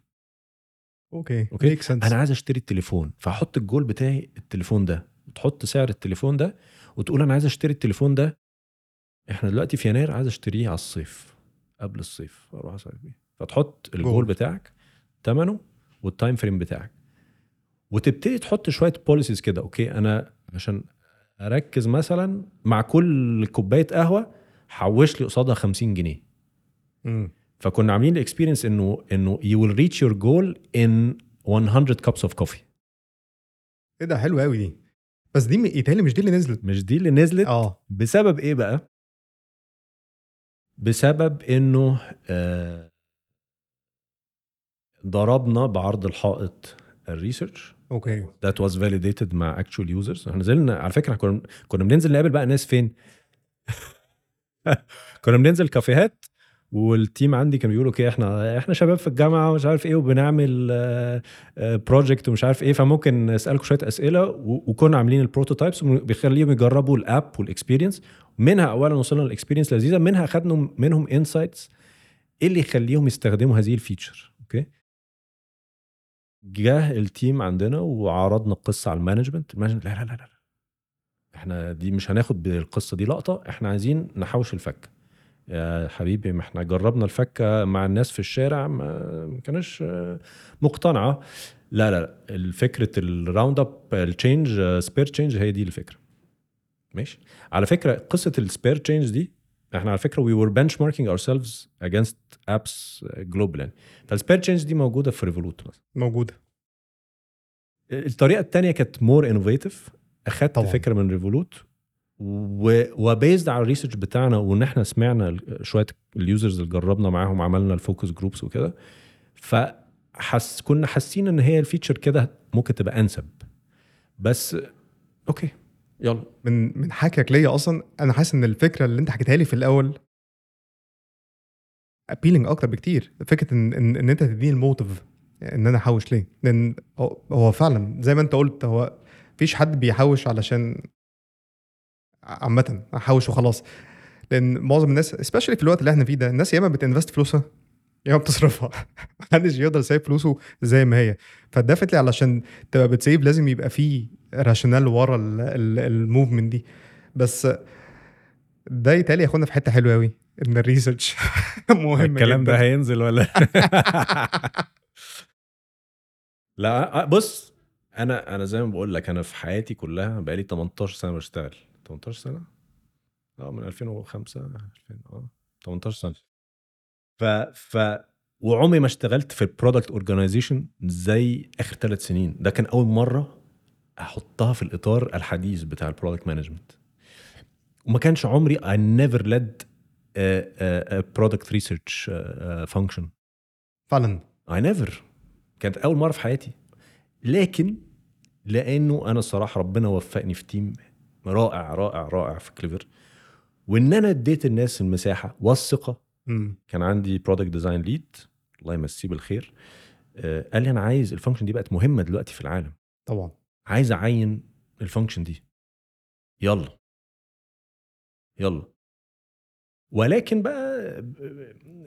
okay okay؟ أنا عايز أشتري التليفون فأحط الجول بتاعي التليفون ده. وتحط سعر التليفون ده وتقول أنا عايز أشتري التليفون ده. إحنا دلوقتي في يناير عايز أشتريه على الصيف. قبل الصيف. أروح أصيف بيه. فتحط الجول بتاعك ثمنه وال time frame بتاعك. وتبتدي تحط شوية policies كده. okay أنا عشان أركز مثلا مع كل كوباية قهوة حوش لي قصادها 50 جنيه. فكنا عاملين ال experience إنه إنه you will reach your goal in 100 cups of coffee. إيه ده حلو قوي دي. بس دي م- يتهيألي مش دي اللي نزلت. مش دي اللي نزلت؟ آه. بسبب إيه بقى؟ بسبب إنه آه، ضربنا بعرض الحائط. ال research okay. that was validated مع actual users. إحنا نزلنا على فكرة كنا كنا بننزل نقابل بقى ناس فين؟ كنا بننزل كافيهات وال team عندي كانوا بيقولوا كده إحنا إحنا شباب في الجامعة ومش عارف إيه وبنعمل project ومش عارف إيه فممكن نسألكم شوية أسئلة وكنا عاملين ال prototypes وبيخليهم يجربوا ال app وال experience منها اولا وصلنا ل experience لذيذة منها خدنا منهم insights إيه اللي يخليهم يستخدموا هذه ال feature okay؟ جه ال team عندنا وعرضنا القصة على ال management ال management لا لا لا لا إحنا دي مش هناخد بالقصة دي القطة إحنا عايزين نحوش الفكة يا حبيبي ما إحنا جربنا الفكة مع الناس في الشارع ما كانش مقتنعة. لا لا فكره ال round up ال change spare change هي دي الفكرة. ماشي. على فكرة قصة ال spare change دي إحنا على فكرة we were benchmarking ourselves against apps global يعني فال spare change دي موجودة في ريفولوت مثلا. موجودة. الطريقة الثانية كانت more innovative أخدت طبعاً. فكرة من ريفولوت وبيزد على ال research بتاعنا وإن إحنا سمعنا شوية ال users اللي جربنا معاهم عملنا ال focus groups وكده فحس كنا حاسين إن هي ال feature كده ممكن تبقى أنسب. بس okay. يلا. من من حكيك ليا أصلا أنا حاسس إن الفكرة اللي أنت حكيتها لي في الأول appealing أكتر بكتير. فكرة إن إن, إن أنت تديني ال motive إن أنا أحوش ليه. لأن هو- فعلا زي ما أنت قلت هو مفيش حد بيحوش علشان عامة احوش وخلاص. لأن معظم الناس especially في الوقت اللي إحنا فيه ده الناس يا إما بت invest فلوسها يا إما بتصرفها. محدش يقدر يسيب فلوسه زي ما هي. ف definitely علشان تبقى بتسيب لازم يبقى فيه rationale ورا ال movement دي. بس ده يتهيألي ياخدنا في حتة حلوة قوي إن ال research مهم الكلام جداً. ده هينزل ولا؟ لا بص أنا أنا زي ما بقول لك أنا في حياتي كلها بقالي 18 سنة بشتغل. 18 سنة؟ آه من 2005 2000 آه 18 سنة. ف ف وعمري ما اشتغلت في ال product organization زي آخر ثلاث سنين. ده كان أول مرة أحطها في الإطار الحديث بتاع ال product management وما كانش عمري I never led uh, uh, function. فعلا. I never. كانت أول مرة في حياتي. لكن لأنه أنا الصراحة ربنا وفقني في team رائع رائع رائع في كليفر وإن أنا اديت الناس المساحة والثقة. كان عندي product design lead الله يمسيه بالخير آه، قال لي أنا عايز ال function دي بقت مهمة دلوقتي في العالم. طبعا. عايز أعين ال function دي. يلا. يلا. ولكن بقى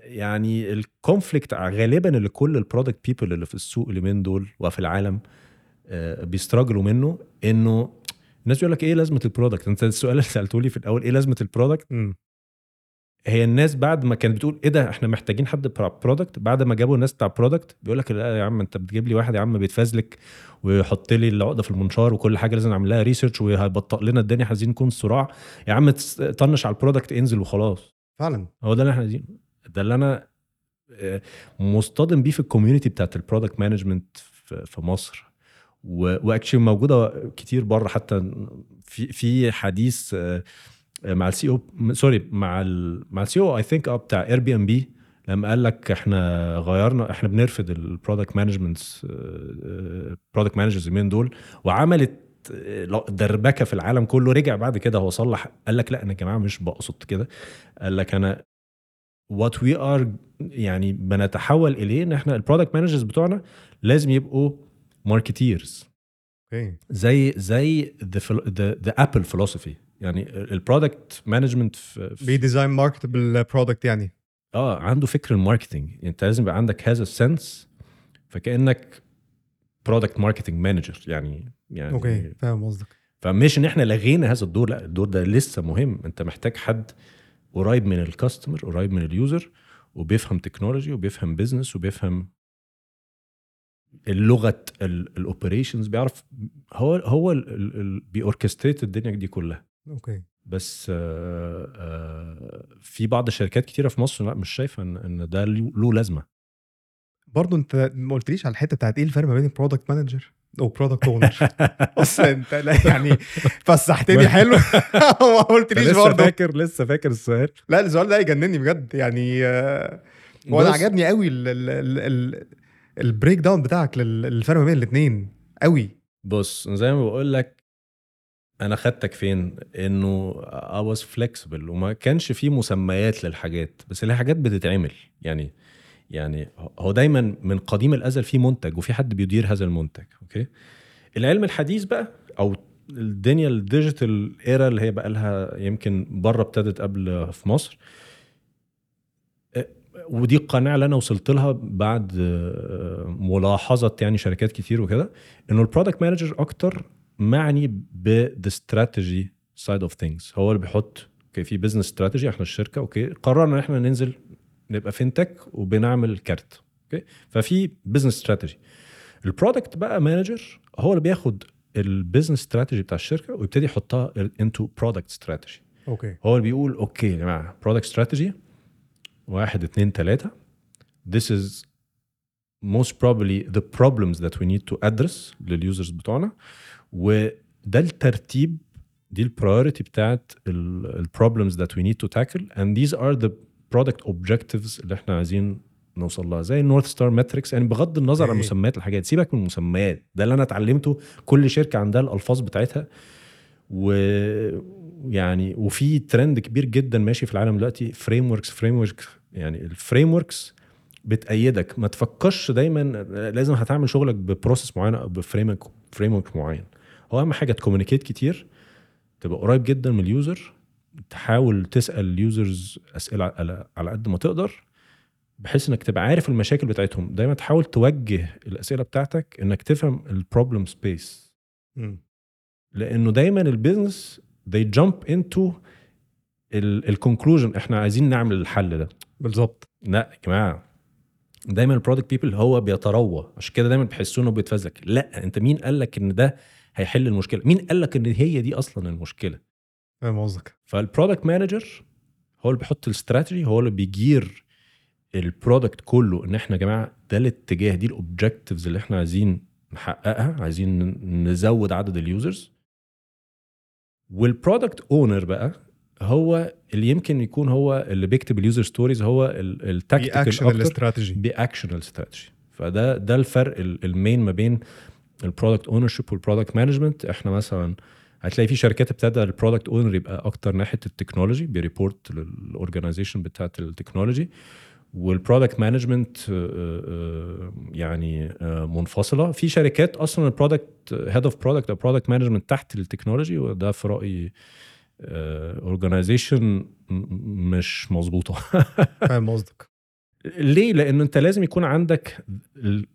يعني ال conflict غالبا اللي كل ال product people اللي في السوق اليومين دول وفي العالم آه، بي struggle وا منه إنه الناس بيقول لك إيه لازمة ال product أنت السؤال اللي سالته لي في الأول إيه لازمة ال product. هي الناس بعد ما كانت بتقول إيه ده إحنا محتاجين حد بتاع product بعد ما جابوا الناس بتاع product بيقول لك لا يا عم أنت بتجيب لي واحد يا عم بيتفزلك ويحط لي العقدة في المنشار وكل حاجة لازم نعمل لها research وهيبطئ لنا الدنيا عايزين نكون سراع. يا عم طنش على ال product انزل وخلاص. فعلا. هو ده اللي إحنا عايزينه ده اللي أنا آه، مصطدم بيه في ال community بتاعت ال product management في مصر. و actually موجودة كتير بره حتى في في حديث آه، مع ال CEO sorry مع ال مع ال CEO I think آه بتاع Airbnb لما قال لك إحنا غيرنا إحنا بنرفض ال product management product managers اليومين دول وعملت آه، دربكة في العالم كله. رجع بعد كده هو صلح قال لك لا أنا يا جماعة مش بقصد كده. قال لك أنا what we are يعني بنتحول إليه إن إحنا ال product managers بتوعنا لازم يبقوا marketers زي زي the Apple philosophy يعني ال product management بي design marketable product يعني. آه عنده فكر ال marketing يعني أنت لازم يبقى عندك هذا ال sense فكأنك product marketing manager يعني يعني okay فاهم قصدك. فمش إن إحنا لغينا هذا الدور لأ الدور ده لسه مهم. أنت محتاج حد قريب من ال customer قريب من ال user وبيفهم technology وبيفهم business وبيفهم اللغة ال operations بيعرف هو هو بي orchestrate الدنيا دي كلها. okay. بس آه، آه، في بعض الشركات كتيرة في مصر لا مش شايفة إن إن ده له لازمة. برضه أنت ما قلتليش على الحتة بتاعت إيه الفرق ما بين ال product manager و product owner بص أنت لا يعني فسحتني حلو. ما قلتليش لسه برضه فاكر لسه فاكر السؤال. لا السؤال ده يجنني بجد يعني آه، هو أنا عجبني قوي ال- ال- ال- ال- ال breakdown بتاعك لل- للفرق ما بين الاثنين قوي. بص زي ما بقول لك أنا خدتك فين؟ إنه I was flexible. وما كانش في مسميات للحاجات بس الحاجات بتتعمل. يعني يعني هو دايما من قديم الأزل في منتج وفي حد بيدير هذا المنتج okay؟ العلم الحديث بقى أو الدنيا ال digital era اللي هي بقى لها يمكن بره ابتدت قبل في مصر. ودي القناعة اللي أنا وصلت لها بعد أه، ملاحظة يعني شركات كتير وكده إنه ال product manager أكتر معني ب the strategy side of things. هو اللي بيحط okay في business strategy إحنا الشركة okay قررنا ان إحنا ننزل نبقى fintech وبنعمل كارت okay ففي business strategy ال product بقى manager هو اللي بياخد ال business strategy بتاع الشركة ويبتدي يحطها into product strategy okay هو اللي بيقول okay يا جماعة product strategy واحد اتنين تلاتة. This is most probably the problems that we need to address لل users بتوعنا. وده الترتيب دي ال priority بتاعت ال problems that we need to tackle. And these are the product objectives اللي إحنا عايزين نوصل لها. زي ال North Star metrics يعني بغض النظر عن إيه. مسميات الحاجات سيبك من المسميات ده اللي أنا اتعلمته كل شركة عندها الألفاظ بتاعتها. ويعني وفي ترند كبير جدا ماشي في العالم دلوقتي frameworks frameworks يعني ال frameworks بتقيدك. ما تفكرش دايما لازم هتعمل شغلك ب process معينة أو ب frame framework معين. هو أهم حاجة ت communicate كتير تبقى قريب جدا من ال user تحاول تسأل ال users أسئلة على قد ما تقدر بحيث إنك تبقى عارف المشاكل بتاعتهم. دايما تحاول توجه الأسئلة بتاعتك إنك تفهم ال problem space. لأنه دايما ال business they jump into ال conclusion إحنا عايزين نعمل الحل ده. بالظبط. لا يا جماعة. دايما ال product people هو بيتروى. عشان كده دايما بيحسوا إنه بيتفزلك لا أنت مين قال لك إن ده هيحل المشكلة. مين قال لك إن هي دي أصلا المشكلة؟ فاهم قصدك. فال product manager هو اللي بيحط الاستراتيجي هو اللي بيدير ال product كله إن إحنا يا جماعة ده الاتجاه دي ال objectives اللي إحنا عايزين نحققها عايزين نزود عدد ال users وال product owner بقى هو اللي يمكن يكون هو اللي بيكتب ال user stories هو ال tactical أكتر ال strategy. بي action ال strategy فده ده الفرق ال- ال main ما بين ال product ownership وال product management إحنا مثلا هتلاقي في شركات ابتدى ال product owner يبقى أكتر ناحية ال technology بي report لل organization بتاعت ال technology وال product management يعني آه، منفصلة. في شركات أصلا ال product head of product أو product management تحت ال technology وده في رأيي organization مش مظبوطة. فاهم قصدك. ليه؟ لأن أنت لازم يكون عندك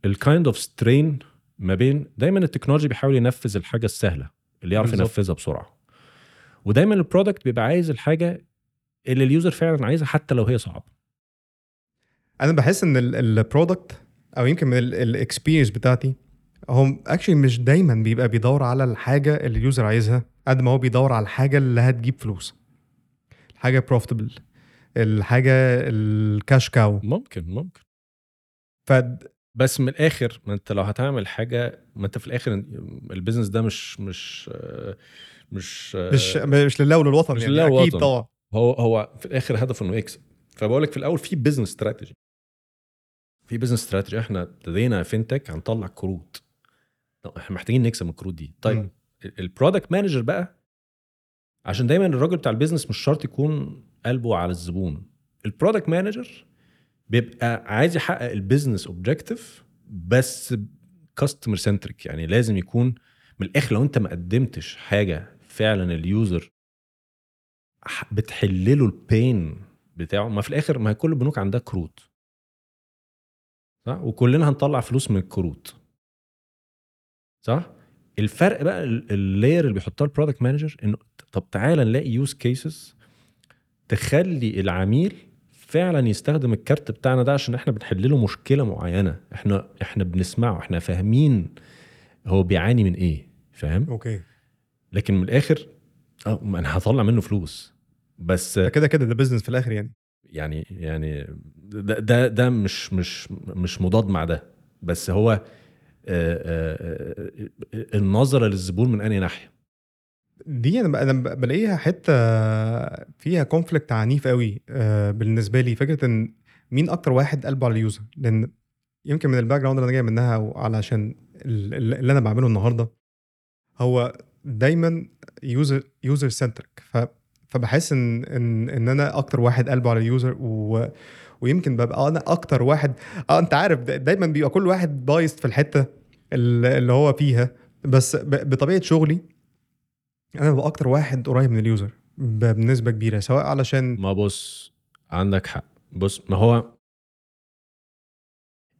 ال kind of strain ما بين دايما ال technology بيحاول ينفذ الحاجة السهلة اللي يعرف بالظبط. ينفذها بسرعة. ودايما ال product بيبقى عايز الحاجة اللي ال user فعلا عايزها حتى لو هي صعبة. أنا بحس إن ال product أو يمكن من ال experience بتاعتي هو actually مش دايما بيبقى بيدور على الحاجة اللي ال user عايزها قد ما هو بيدور على الحاجة اللي هتجيب فلوس. الحاجة profitable الحاجة ال cash cow ممكن ممكن. ف بس من الآخر ما أنت لو هتعمل حاجة ما أنت في الآخر ال business ده مش مش آه، مش آه، مش مش لله وللوطن مش يعني أكيد. طبعا. هو هو في الآخر هدفه إنه يكسب. فبقول لك في الأول في business strategy في business strategy إحنا ابتدينا fintech هنطلع كروت. إحنا محتاجين نكسب من الكروت دي. طيب. ال product manager بقى عشان دايما الراجل بتاع ال business مش شرط يكون قلبه على الزبون. ال product manager بيبقى عايز يحقق ال business objective بس customer centric يعني لازم يكون من الآخر لو أنت ما قدمتش حاجة فعلا ال user بتحل له ال pain بتاعه ما في الآخر ما كل البنوك عندها كروت. صح؟ وكلنا هنطلع فلوس من الكروت. صح؟ الفرق بقى ال- ال layer اللي بيحطها ال product manager إنه طب تعالى نلاقي use cases تخلي العميل فعلا يستخدم الكارت بتاعنا ده عشان إحنا بنحل له مشكلة معينة. إحنا إحنا بنسمعه إحنا فاهمين هو بيعاني من إيه فاهم؟ أوكي. لكن من الآخر آه أنا هطلع منه فلوس. بس ده كده كده ده business في الآخر يعني. يعني يعني ده ده, ده مش مش مش مضاد مع ده. بس هو آه، آه، آه، النظرة للزبون من أنهي ناحية؟ دي أنا ب- بلاقيها حتة فيها conflict عنيف قوي آه، بالنسبة لي. فكرة إن مين أكتر واحد قلبه على ال user لأن يمكن من ال background اللي أنا جاي منها وعلشان ال- ال- اللي أنا بعمله النهارده هو دايما user user centric فبحس إن إن إن أنا أكتر واحد قلبه على ال user و ويمكن ببقى أنا أكتر واحد آه أنت عارف دا- دايما بيبقى كل واحد بايظ في الحتة اللي هو فيها. بس ب- بطبيعة شغلي أنا ببقى أكتر واحد قريب من ال user بنسبة كبيرة سواء علشان ما بص عندك حق. بص ما هو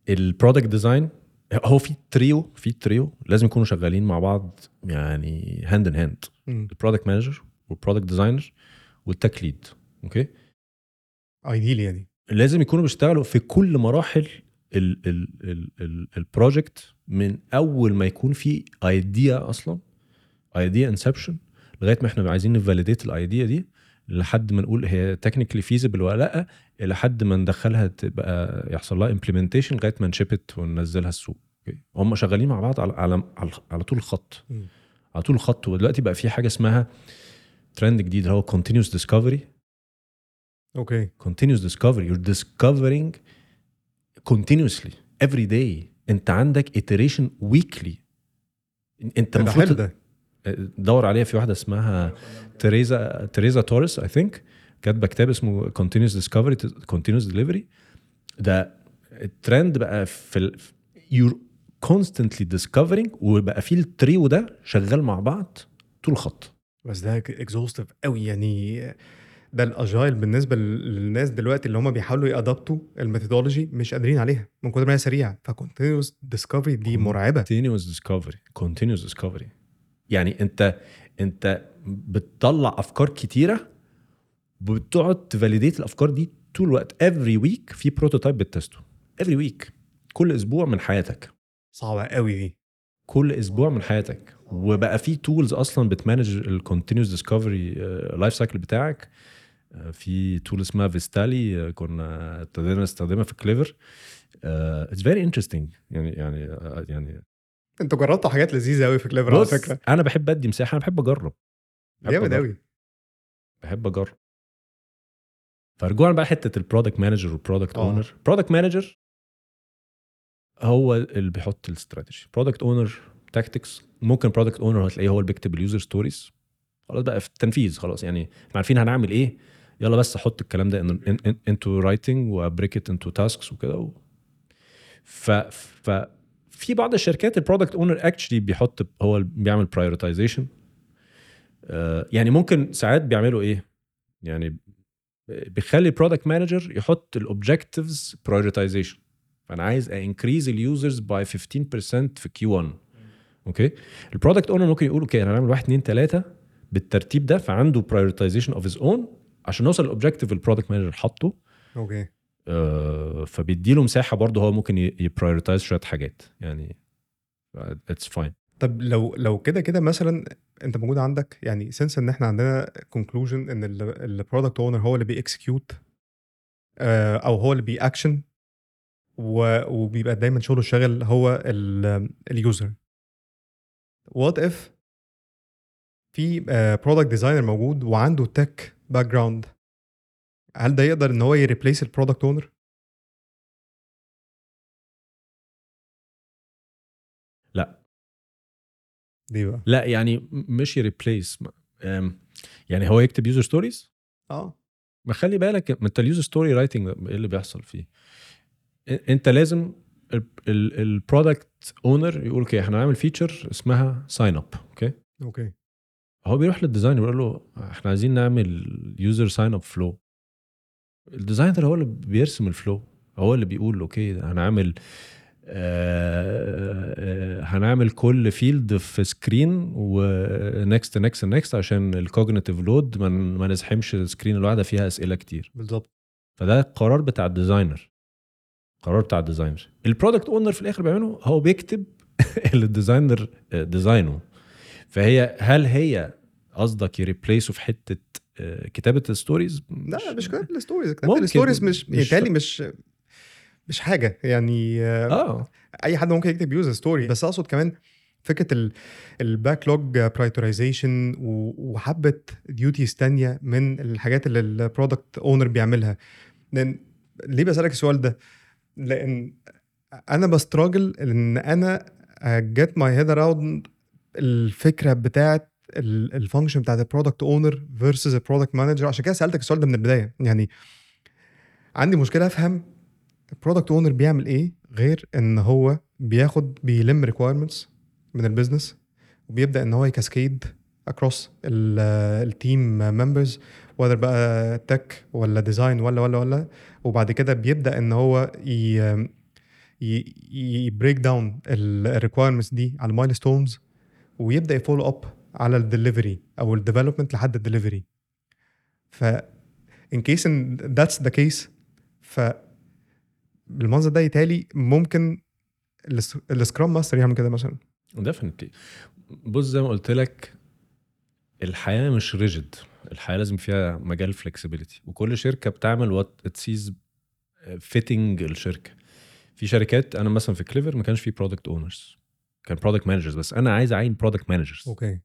ال product design هو في تريو في تريو لازم يكونوا شغالين مع بعض يعني hand in hand. ال product manager وال product designer وال tech lead okay ideal يعني. لازم يكونوا بيشتغلوا في كل مراحل ال project من أول ما يكون في idea أصلا idea inception لغاية ما إحنا عايزين ن validate ال idea دي لحد ما نقول هي technically feasible ولا لأ لحد ما ندخلها تبقى يحصل لها implementation لغاية ما ن ship it وننزلها السوق؟ هم شغالين مع بعض على على على, طول الخط. على طول الخط ودلوقتي بقى في حاجة اسمها ترند جديد هو continuous discovery. okay continuous discovery. You're discovering continuously. Every day. انت عندك iteration weekly. انت المفروض ده. دور عليها في واحدة اسمها تريزا تريزا توريس I think كاتبة كتاب اسمه continuous discovery continuous delivery. ده الترند بقى في you're constantly discovering وبقى في التريو ده شغال مع بعض طول الخط. بس ده exhaustive قوي. يعني ده ال agile بالنسبة للناس دلوقتي اللي هم بيحاولوا ي adapt وا ال methodology مش قادرين عليها من كتر ما هي سريعة. ف continuous discovery دي مرعبة. continuous discovery. Continuous discovery. يعني انت انت بتطلع افكار كتيرة بتقعد ت validate الافكار دي طول الوقت. Every week في prototype بت test و every week. كل أسبوع من حياتك. صعبة قوي دي. كل أسبوع من حياتك. وبقى في tools أصلا بت manage ال continuous discovery life cycle بتاعك. آه، في tool اسمها Vistaly آه، كنا ابتدينا نستخدمها في Klivvr it's very interesting يعني يعني آه، يعني أنتوا جربتوا حاجات لذيذة قوي في Klivvr على فكرة. أنا بحب أدي مساحة أنا بحب أجرب. جامد. قوي بحب أجرب. فرجوعا بقى حتة ال product manager وال product. owner product manager هو اللي بيحط ال strategy. product owner tactics ممكن product owner هتلاقيه هو اللي بيكتب ال user stories خلاص بقى في التنفيذ خلاص. يعني إحنا عارفين هنعمل إيه. يلا بس أحط الكلام ده into writing وأ break it into tasks وكده و... ف ف في بعض الشركات ال product owner actually بيحط هو بيعمل prioritization يعني ممكن ساعات بيعملوا إيه؟ يعني بيخلي ال product manager يحط ال objectives prioritization فأنا عايز increase ال users by 15% في Q 1 okay؟ ال product owner ممكن يقول okay أنا هعمل 1 2 3 بالترتيب ده. فعنده prioritization of his own عشان نوصل لل objective ال product manager حاطه okay. آه، فبيدي له مساحة برضه هو ممكن ي prioritize شوية حاجات. يعني it's fine طب لو لو كده كده مثلا أنت موجود عندك يعني sense إن إحنا عندنا conclusion إن ال product owner هو اللي بي execute أو هو اللي بيأكشن وبيبقى دايما شغله شاغل هو ال user what if في product designer موجود وعنده tech background هل ده يقدر إن هو ي replace ال product owner؟ لا. ليه بقى؟ لا يعني مش ي replace يعني هو يكتب user stories آه. ما خلي بالك ما انت ال user story writing إيه اللي بيحصل فيه؟ انت لازم ال product owner يقول okay إحنا هنعمل feature اسمها sign up okay؟ okay. هو بيروح لل designer يقول له إحنا عايزين نعمل user sign up flow ال designer هو اللي بيرسم ال flow هو اللي بيقول okay هنعمل آه آه هنعمل كل field في screen و next next next عشان ال cognitive load ما نزحمش ال screen الواحدة فيها أسئلة كتير. بالظبط. فده قرار بتاع ال designer قرار بتاع ال designer ال product owner في الآخر بيعمله هو بيكتب اللي ال designer design ه فهي هل هي قصدك ي replace وا في حتة آه، كتابة الستوريز لا مش كتابة الستوريز كتابة الستوريز مش مش- بالتالي مش مش حاجة. يعني آه، آه. أي حد ممكن يكتب user story بس أقصد كمان فكرة ال backlog prioritization وحبة duties تانية من الحاجات اللي ال product owner بيعملها. لأن ليه بسألك السؤال ده؟ لأن أنا ب struggle إن أنا get my head around الفكرة بتاعت ال function بتاعت ال product owner versus ال product manager عشان كده سألتك السؤال ده من البداية. يعني عندي مشكلة أفهم ال product owner بيعمل إيه غير إن هو بياخد بيلم requirements من ال business وبيبدأ إن هو ي cascade across ال team members whether بقى tech ولا design ولا ولا ولا. وبعد كده بيبدأ إن هو ي break down ال requirements دي على ال milestones ويبدأ ي follow up على الدليفري أو ال development لحد الدليفري. ف in case إن that's the case ف بالمنظر ده يتهيألي ممكن الس- ال scrum master يعمل كده مثلا. definitely بص زي ما قلت لك الحياة مش rigid الحياة لازم فيها مجال flexibility وكل شركة بتعمل what it sees fitting الشركة. في شركات أنا مثلا في كليفر ما كانش في product owners كان product managers بس. أنا عايز أعين product managers okay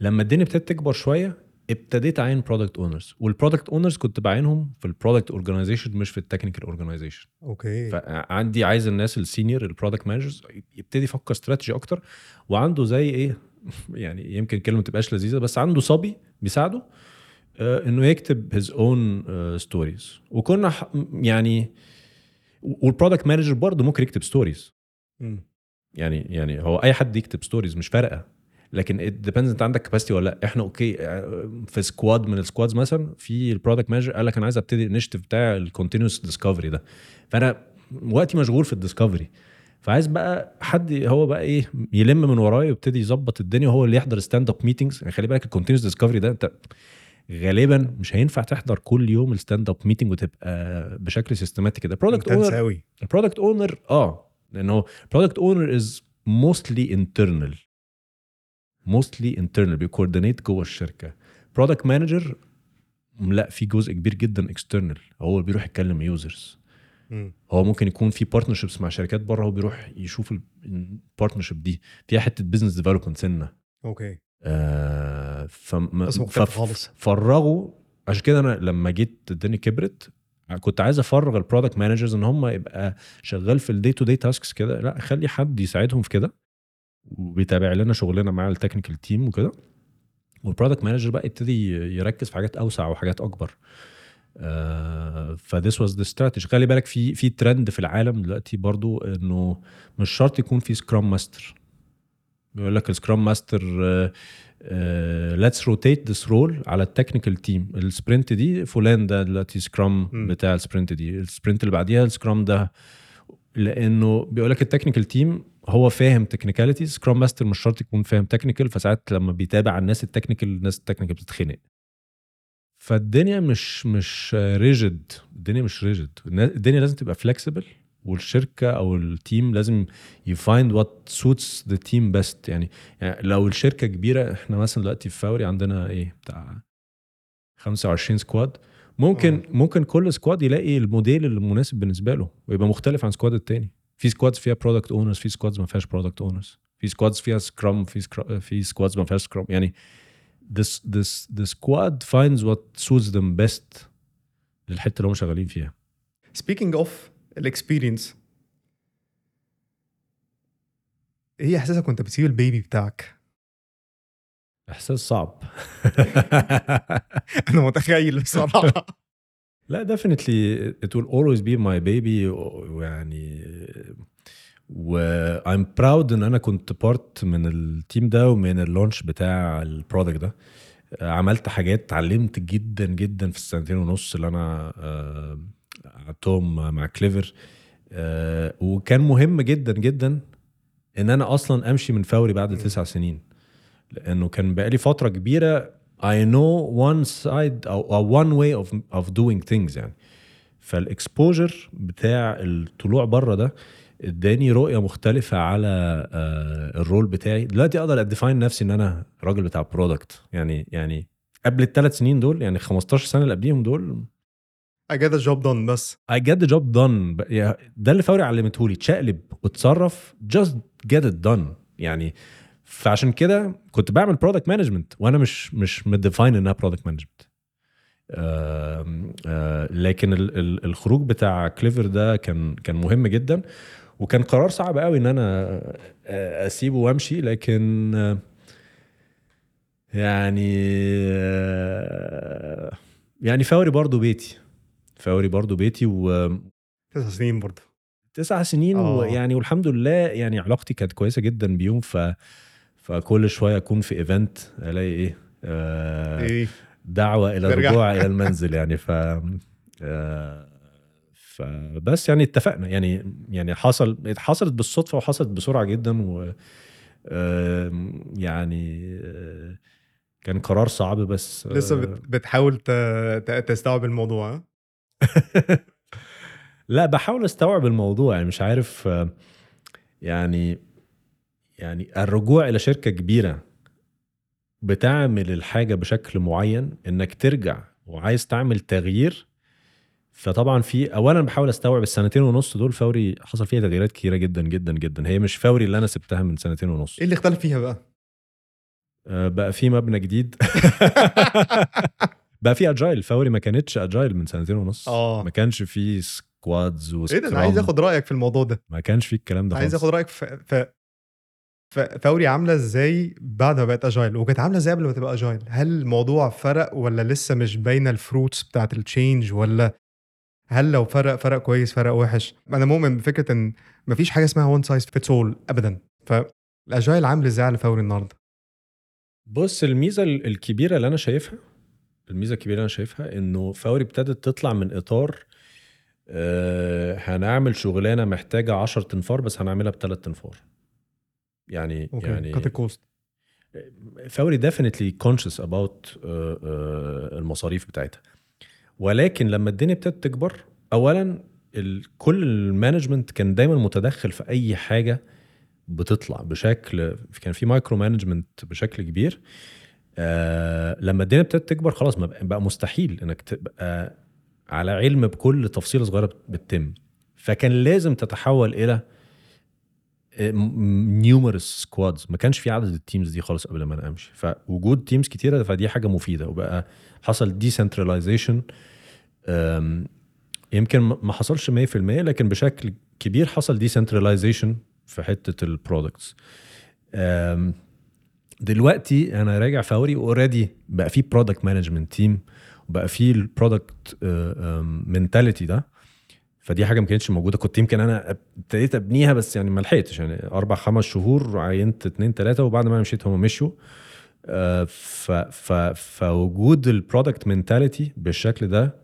لما الدنيا ابتدت تكبر شوية ابتديت أعين product owners وال product owners كنت بعينهم في ال product organization مش في ال technical organization okay. فعندي عايز الناس ال senior ال product managers يبتدي يفكر استراتيجي أكتر وعنده زي إيه؟ يعني يمكن كلمة تبقاش لذيذة بس عنده صبي بيساعده آه، إنه يكتب his own stories وكنا ح- يعني وال product manager برضه ممكن يكتب stories. يعني يعني هو أي حد يكتب stories مش فارقة. لكن depends انت عندك capacity ولا لا. إحنا okay في squad من ال squads مثلا في ال product manager قال لك أنا عايز أبتدي ال initiative بتاع ال continuous discovery ده. فأنا وقتي مشغول في ال discovery فعايز بقى حد هو بقى إيه يلم من ورايا ويبتدي يظبط الدنيا وهو اللي يحضر stand up meetings يعني خلي بالك ال continuous discovery ده أنت غالبا مش هينفع تحضر كل يوم ال stand up meeting وتبقى بشكل systematic كده. product owner ال product owner آه لأنه product owner is mostly internal mostly internal بي coordinate جوه الشركة. product manager لا في جزء كبير جدا external هو بيروح يتكلم users. هو ممكن يكون في partnerships مع شركات بره هو بيروح يشوف ال partnership دي. فيها حتة business development سنة. okay. آه فم مختلف خالص. فرغوا. عشان كده أنا لما جيت الدنيا كبرت كنت عايز أفرغ ال product managers إن هم يبقى شغال في ال day to day tasks كده. لا خلي حد يساعدهم في كده. وبيتابع لنا شغلنا مع ال technical team وكده. وال product manager بقى يبتدي يركز في حاجات أوسع وحاجات أكبر. ف this was the strategy خلي بالك في في ترند في العالم دلوقتي برضو إنه مش شرط يكون في scrum master بيقول لك ال scrum master let's rotate this role على ال technical team ال sprint دي فلان ده دلوقتي scrum. بتاع ال sprint دي. ال sprint اللي بعديها ال scrum ده. لأنه بيقول لك ال technical team هو فاهم technicalities scrum master مش شرط يكون فاهم technical فساعات لما بيتابع الناس ال technical الناس ال technical بتتخنق. فالدنيا مش مش rigid الدنيا مش rigid الدنيا لازم تبقى flexible والشركة أو ال team لازم ي find what suits the team best يعني, لو الشركة كبيرة إحنا مثلا دلوقتي في فوري عندنا إيه؟ بتاع 25 squad ممكن آه. ممكن كل squad يلاقي الموديل المناسب بالنسبة له ويبقى مختلف عن squad التاني. في squads فيها product owners في squads ما فيهاش product owners في squads فيها scrum في. في squads ما فيهاش scrum يعني this this the squad finds what suits them best للحتة اللي هم شغالين فيها speaking of ال experience إيه إحساسك وأنت بتسيب ال baby بتاعك؟ إحساس صعب أنا متخيل بصراحة لا definitely it will always be my baby ويعني و I'm proud إن أنا كنت part من ال team ده ومن ال launch بتاع ال product ده. عملت حاجات اتعلمت جدا جدا في السنتين ونص اللي أنا آه، قعدتهم مع كليفر. آه، وكان مهم جدا جدا إن أنا أصلا أمشي من فوري بعد تسع سنين. لأنه كان بقالي فترة كبيرة I know one side أو, أو one way of of doing things يعني. فال exposure بتاع الطلوع بره ده اداني رؤية مختلفة على آه، ال role بتاعي. دلوقتي أقدر أ define نفسي إن أنا راجل بتاع product يعني يعني قبل الثلاث سنين دول يعني 15 سنة اللي قبليهم دول. I get the job done بس. I get the job done. ده اللي فوري علمته لي. تشقلب وتصرف just get it done. يعني فعشان كده كنت بعمل product management وأنا مش مش م define إنها product management لكن ال- ال- الخروج بتاع Clever ده كان كان مهم جدا وكان قرار صعب قوي إن أنا آه، أسيبه وأمشي لكن آه، يعني آه، يعني فوري برضو بيتي. فوري برضو بيتي و تسع سنين برضه تسع سنين آه. ويعني والحمد لله يعني علاقتي كانت كويسة جدا بيهم ف فكل شوية أكون في event ألاقي إيه؟ آه إيه. دعوة إلى. الرجوع إلى المنزل يعني. ف آه فبس يعني اتفقنا. يعني يعني حصل حصلت بالصدفة وحصلت بسرعة جدا و آه يعني آه كان قرار صعب بس آه، لسه بت- بتحاول تستوعب الموضوع؟ لا بحاول أستوعب الموضوع. يعني مش عارف يعني يعني الرجوع إلى شركة كبيرة بتعمل الحاجة بشكل معين إنك ترجع وعايز تعمل تغيير فطبعا في اولا بحاول أستوعب السنتين ونص دول فوري حصل فيها تغييرات كتيرة جدا جدا جدا. هي مش فوري اللي أنا سبتها من سنتين ونص. إيه اللي اختلف فيها بقى؟ آه، بقى في مبنى جديد. بقى في agile فوري ما كانتش agile من سنتين ونص. آه. ما كانش في squads إيه ده؟ أنا عايز آخد رأيك في الموضوع ده. ما كانش في الكلام ده عايز. آخد رأيك في في فوري عاملة إزاي بعد ما بقت agile وكانت عاملة إزاي قبل ما تبقى agile هل الموضوع فرق ولا لسه مش باينه ال fruits بتاعت ال change ولا هل لو فرق فرق كويس فرق وحش؟ أنا مؤمن بفكرة إن مفيش حاجة اسمها one size fits all ابدا. فال agile عامل إزاي على فوري النهارده؟ بص الميزة ال- الكبيرة اللي أنا شايفها الميزة الكبيرة اللي أنا شايفها إنه فوري ابتدت تطلع من إطار آه هنعمل شغلانة محتاجة 10 تنفار بس هنعملها بثلاث تنفار. يعني okay يعني cut the cost فوري definitely conscious about المصاريف بتاعتها. ولكن لما الدنيا ابتدت تكبر اولا كل ال management كان دايما متدخل في أي حاجة بتطلع بشكل كان في micromanagement بشكل كبير. آه لما الدنيا ابتدت تكبر خلاص ما بقى, مستحيل إنك تبقى على علم بكل تفصيلة صغيرة بت- بتتم. فكان لازم تتحول إلى numerous squads ما كانش في عدد ال teams دي خالص قبل ما أنا امشي. فوجود teams كتيرة فدي حاجة مفيدة. وبقى حصل decentralization يمكن ما حصلش 100% لكن بشكل كبير حصل decentralization في حتة ال products دلوقتي أنا راجع فوري already بقى في product management team وبقى في ال product mentality ده. فدي حاجة ما كانتش موجودة. كنت يمكن أنا ابتديت أبنيها بس يعني ما لحقتش. يعني أربع خمس شهور عينت اتنين تلاتة وبعد ما أنا مشيت هم مشوا. آه، ف ف فوجود ال product mentality بالشكل ده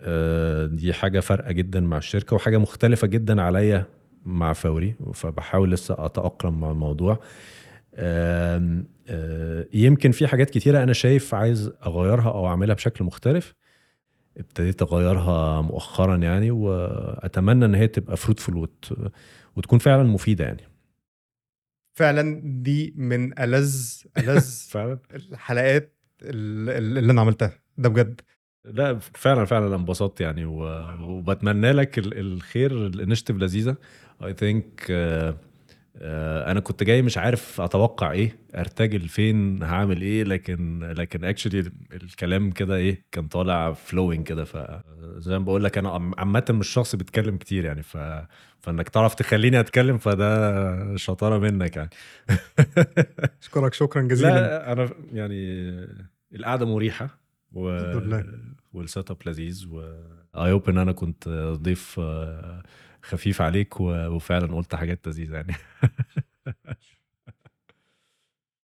آه، دي حاجة فارقة جدا مع الشركة وحاجة مختلفة جدا عليا مع فوري. فبحاول لسه أتأقلم مع الموضوع. آه، يمكن في حاجات كتيرة أنا شايف عايز أغيرها أو أعملها بشكل مختلف. ابتديت أغيرها مؤخرا يعني وأتمنى إن هي تبقى fruitful وت... وتكون فعلا مفيدة يعني. فعلا دي من ألذ ألذ فعلا. الحلقات اللي أنا عملتها. ده بجد. لا فعلا فعلا انبسطت يعني و... وبتمنى لك ال- الخير ال initiative لذيذة. I think أنا كنت جاي مش عارف أتوقع إيه ارتجل فين هعمل إيه لكن لكن actually الكلام كده إيه كان طالع flowing كده فزي ما بقول لك أنا عامة مش شخص بيتكلم كتير يعني ف فإنك تعرف تخليني أتكلم فده شطارة منك يعني. أشكرك شكرا جزيلا. لا أنا يعني القعدة مريحة و... وال setup لذيذ و I hope إن أنا كنت ضيف آه، خفيف عليك. وفعلا قلت حاجات لذيذة يعني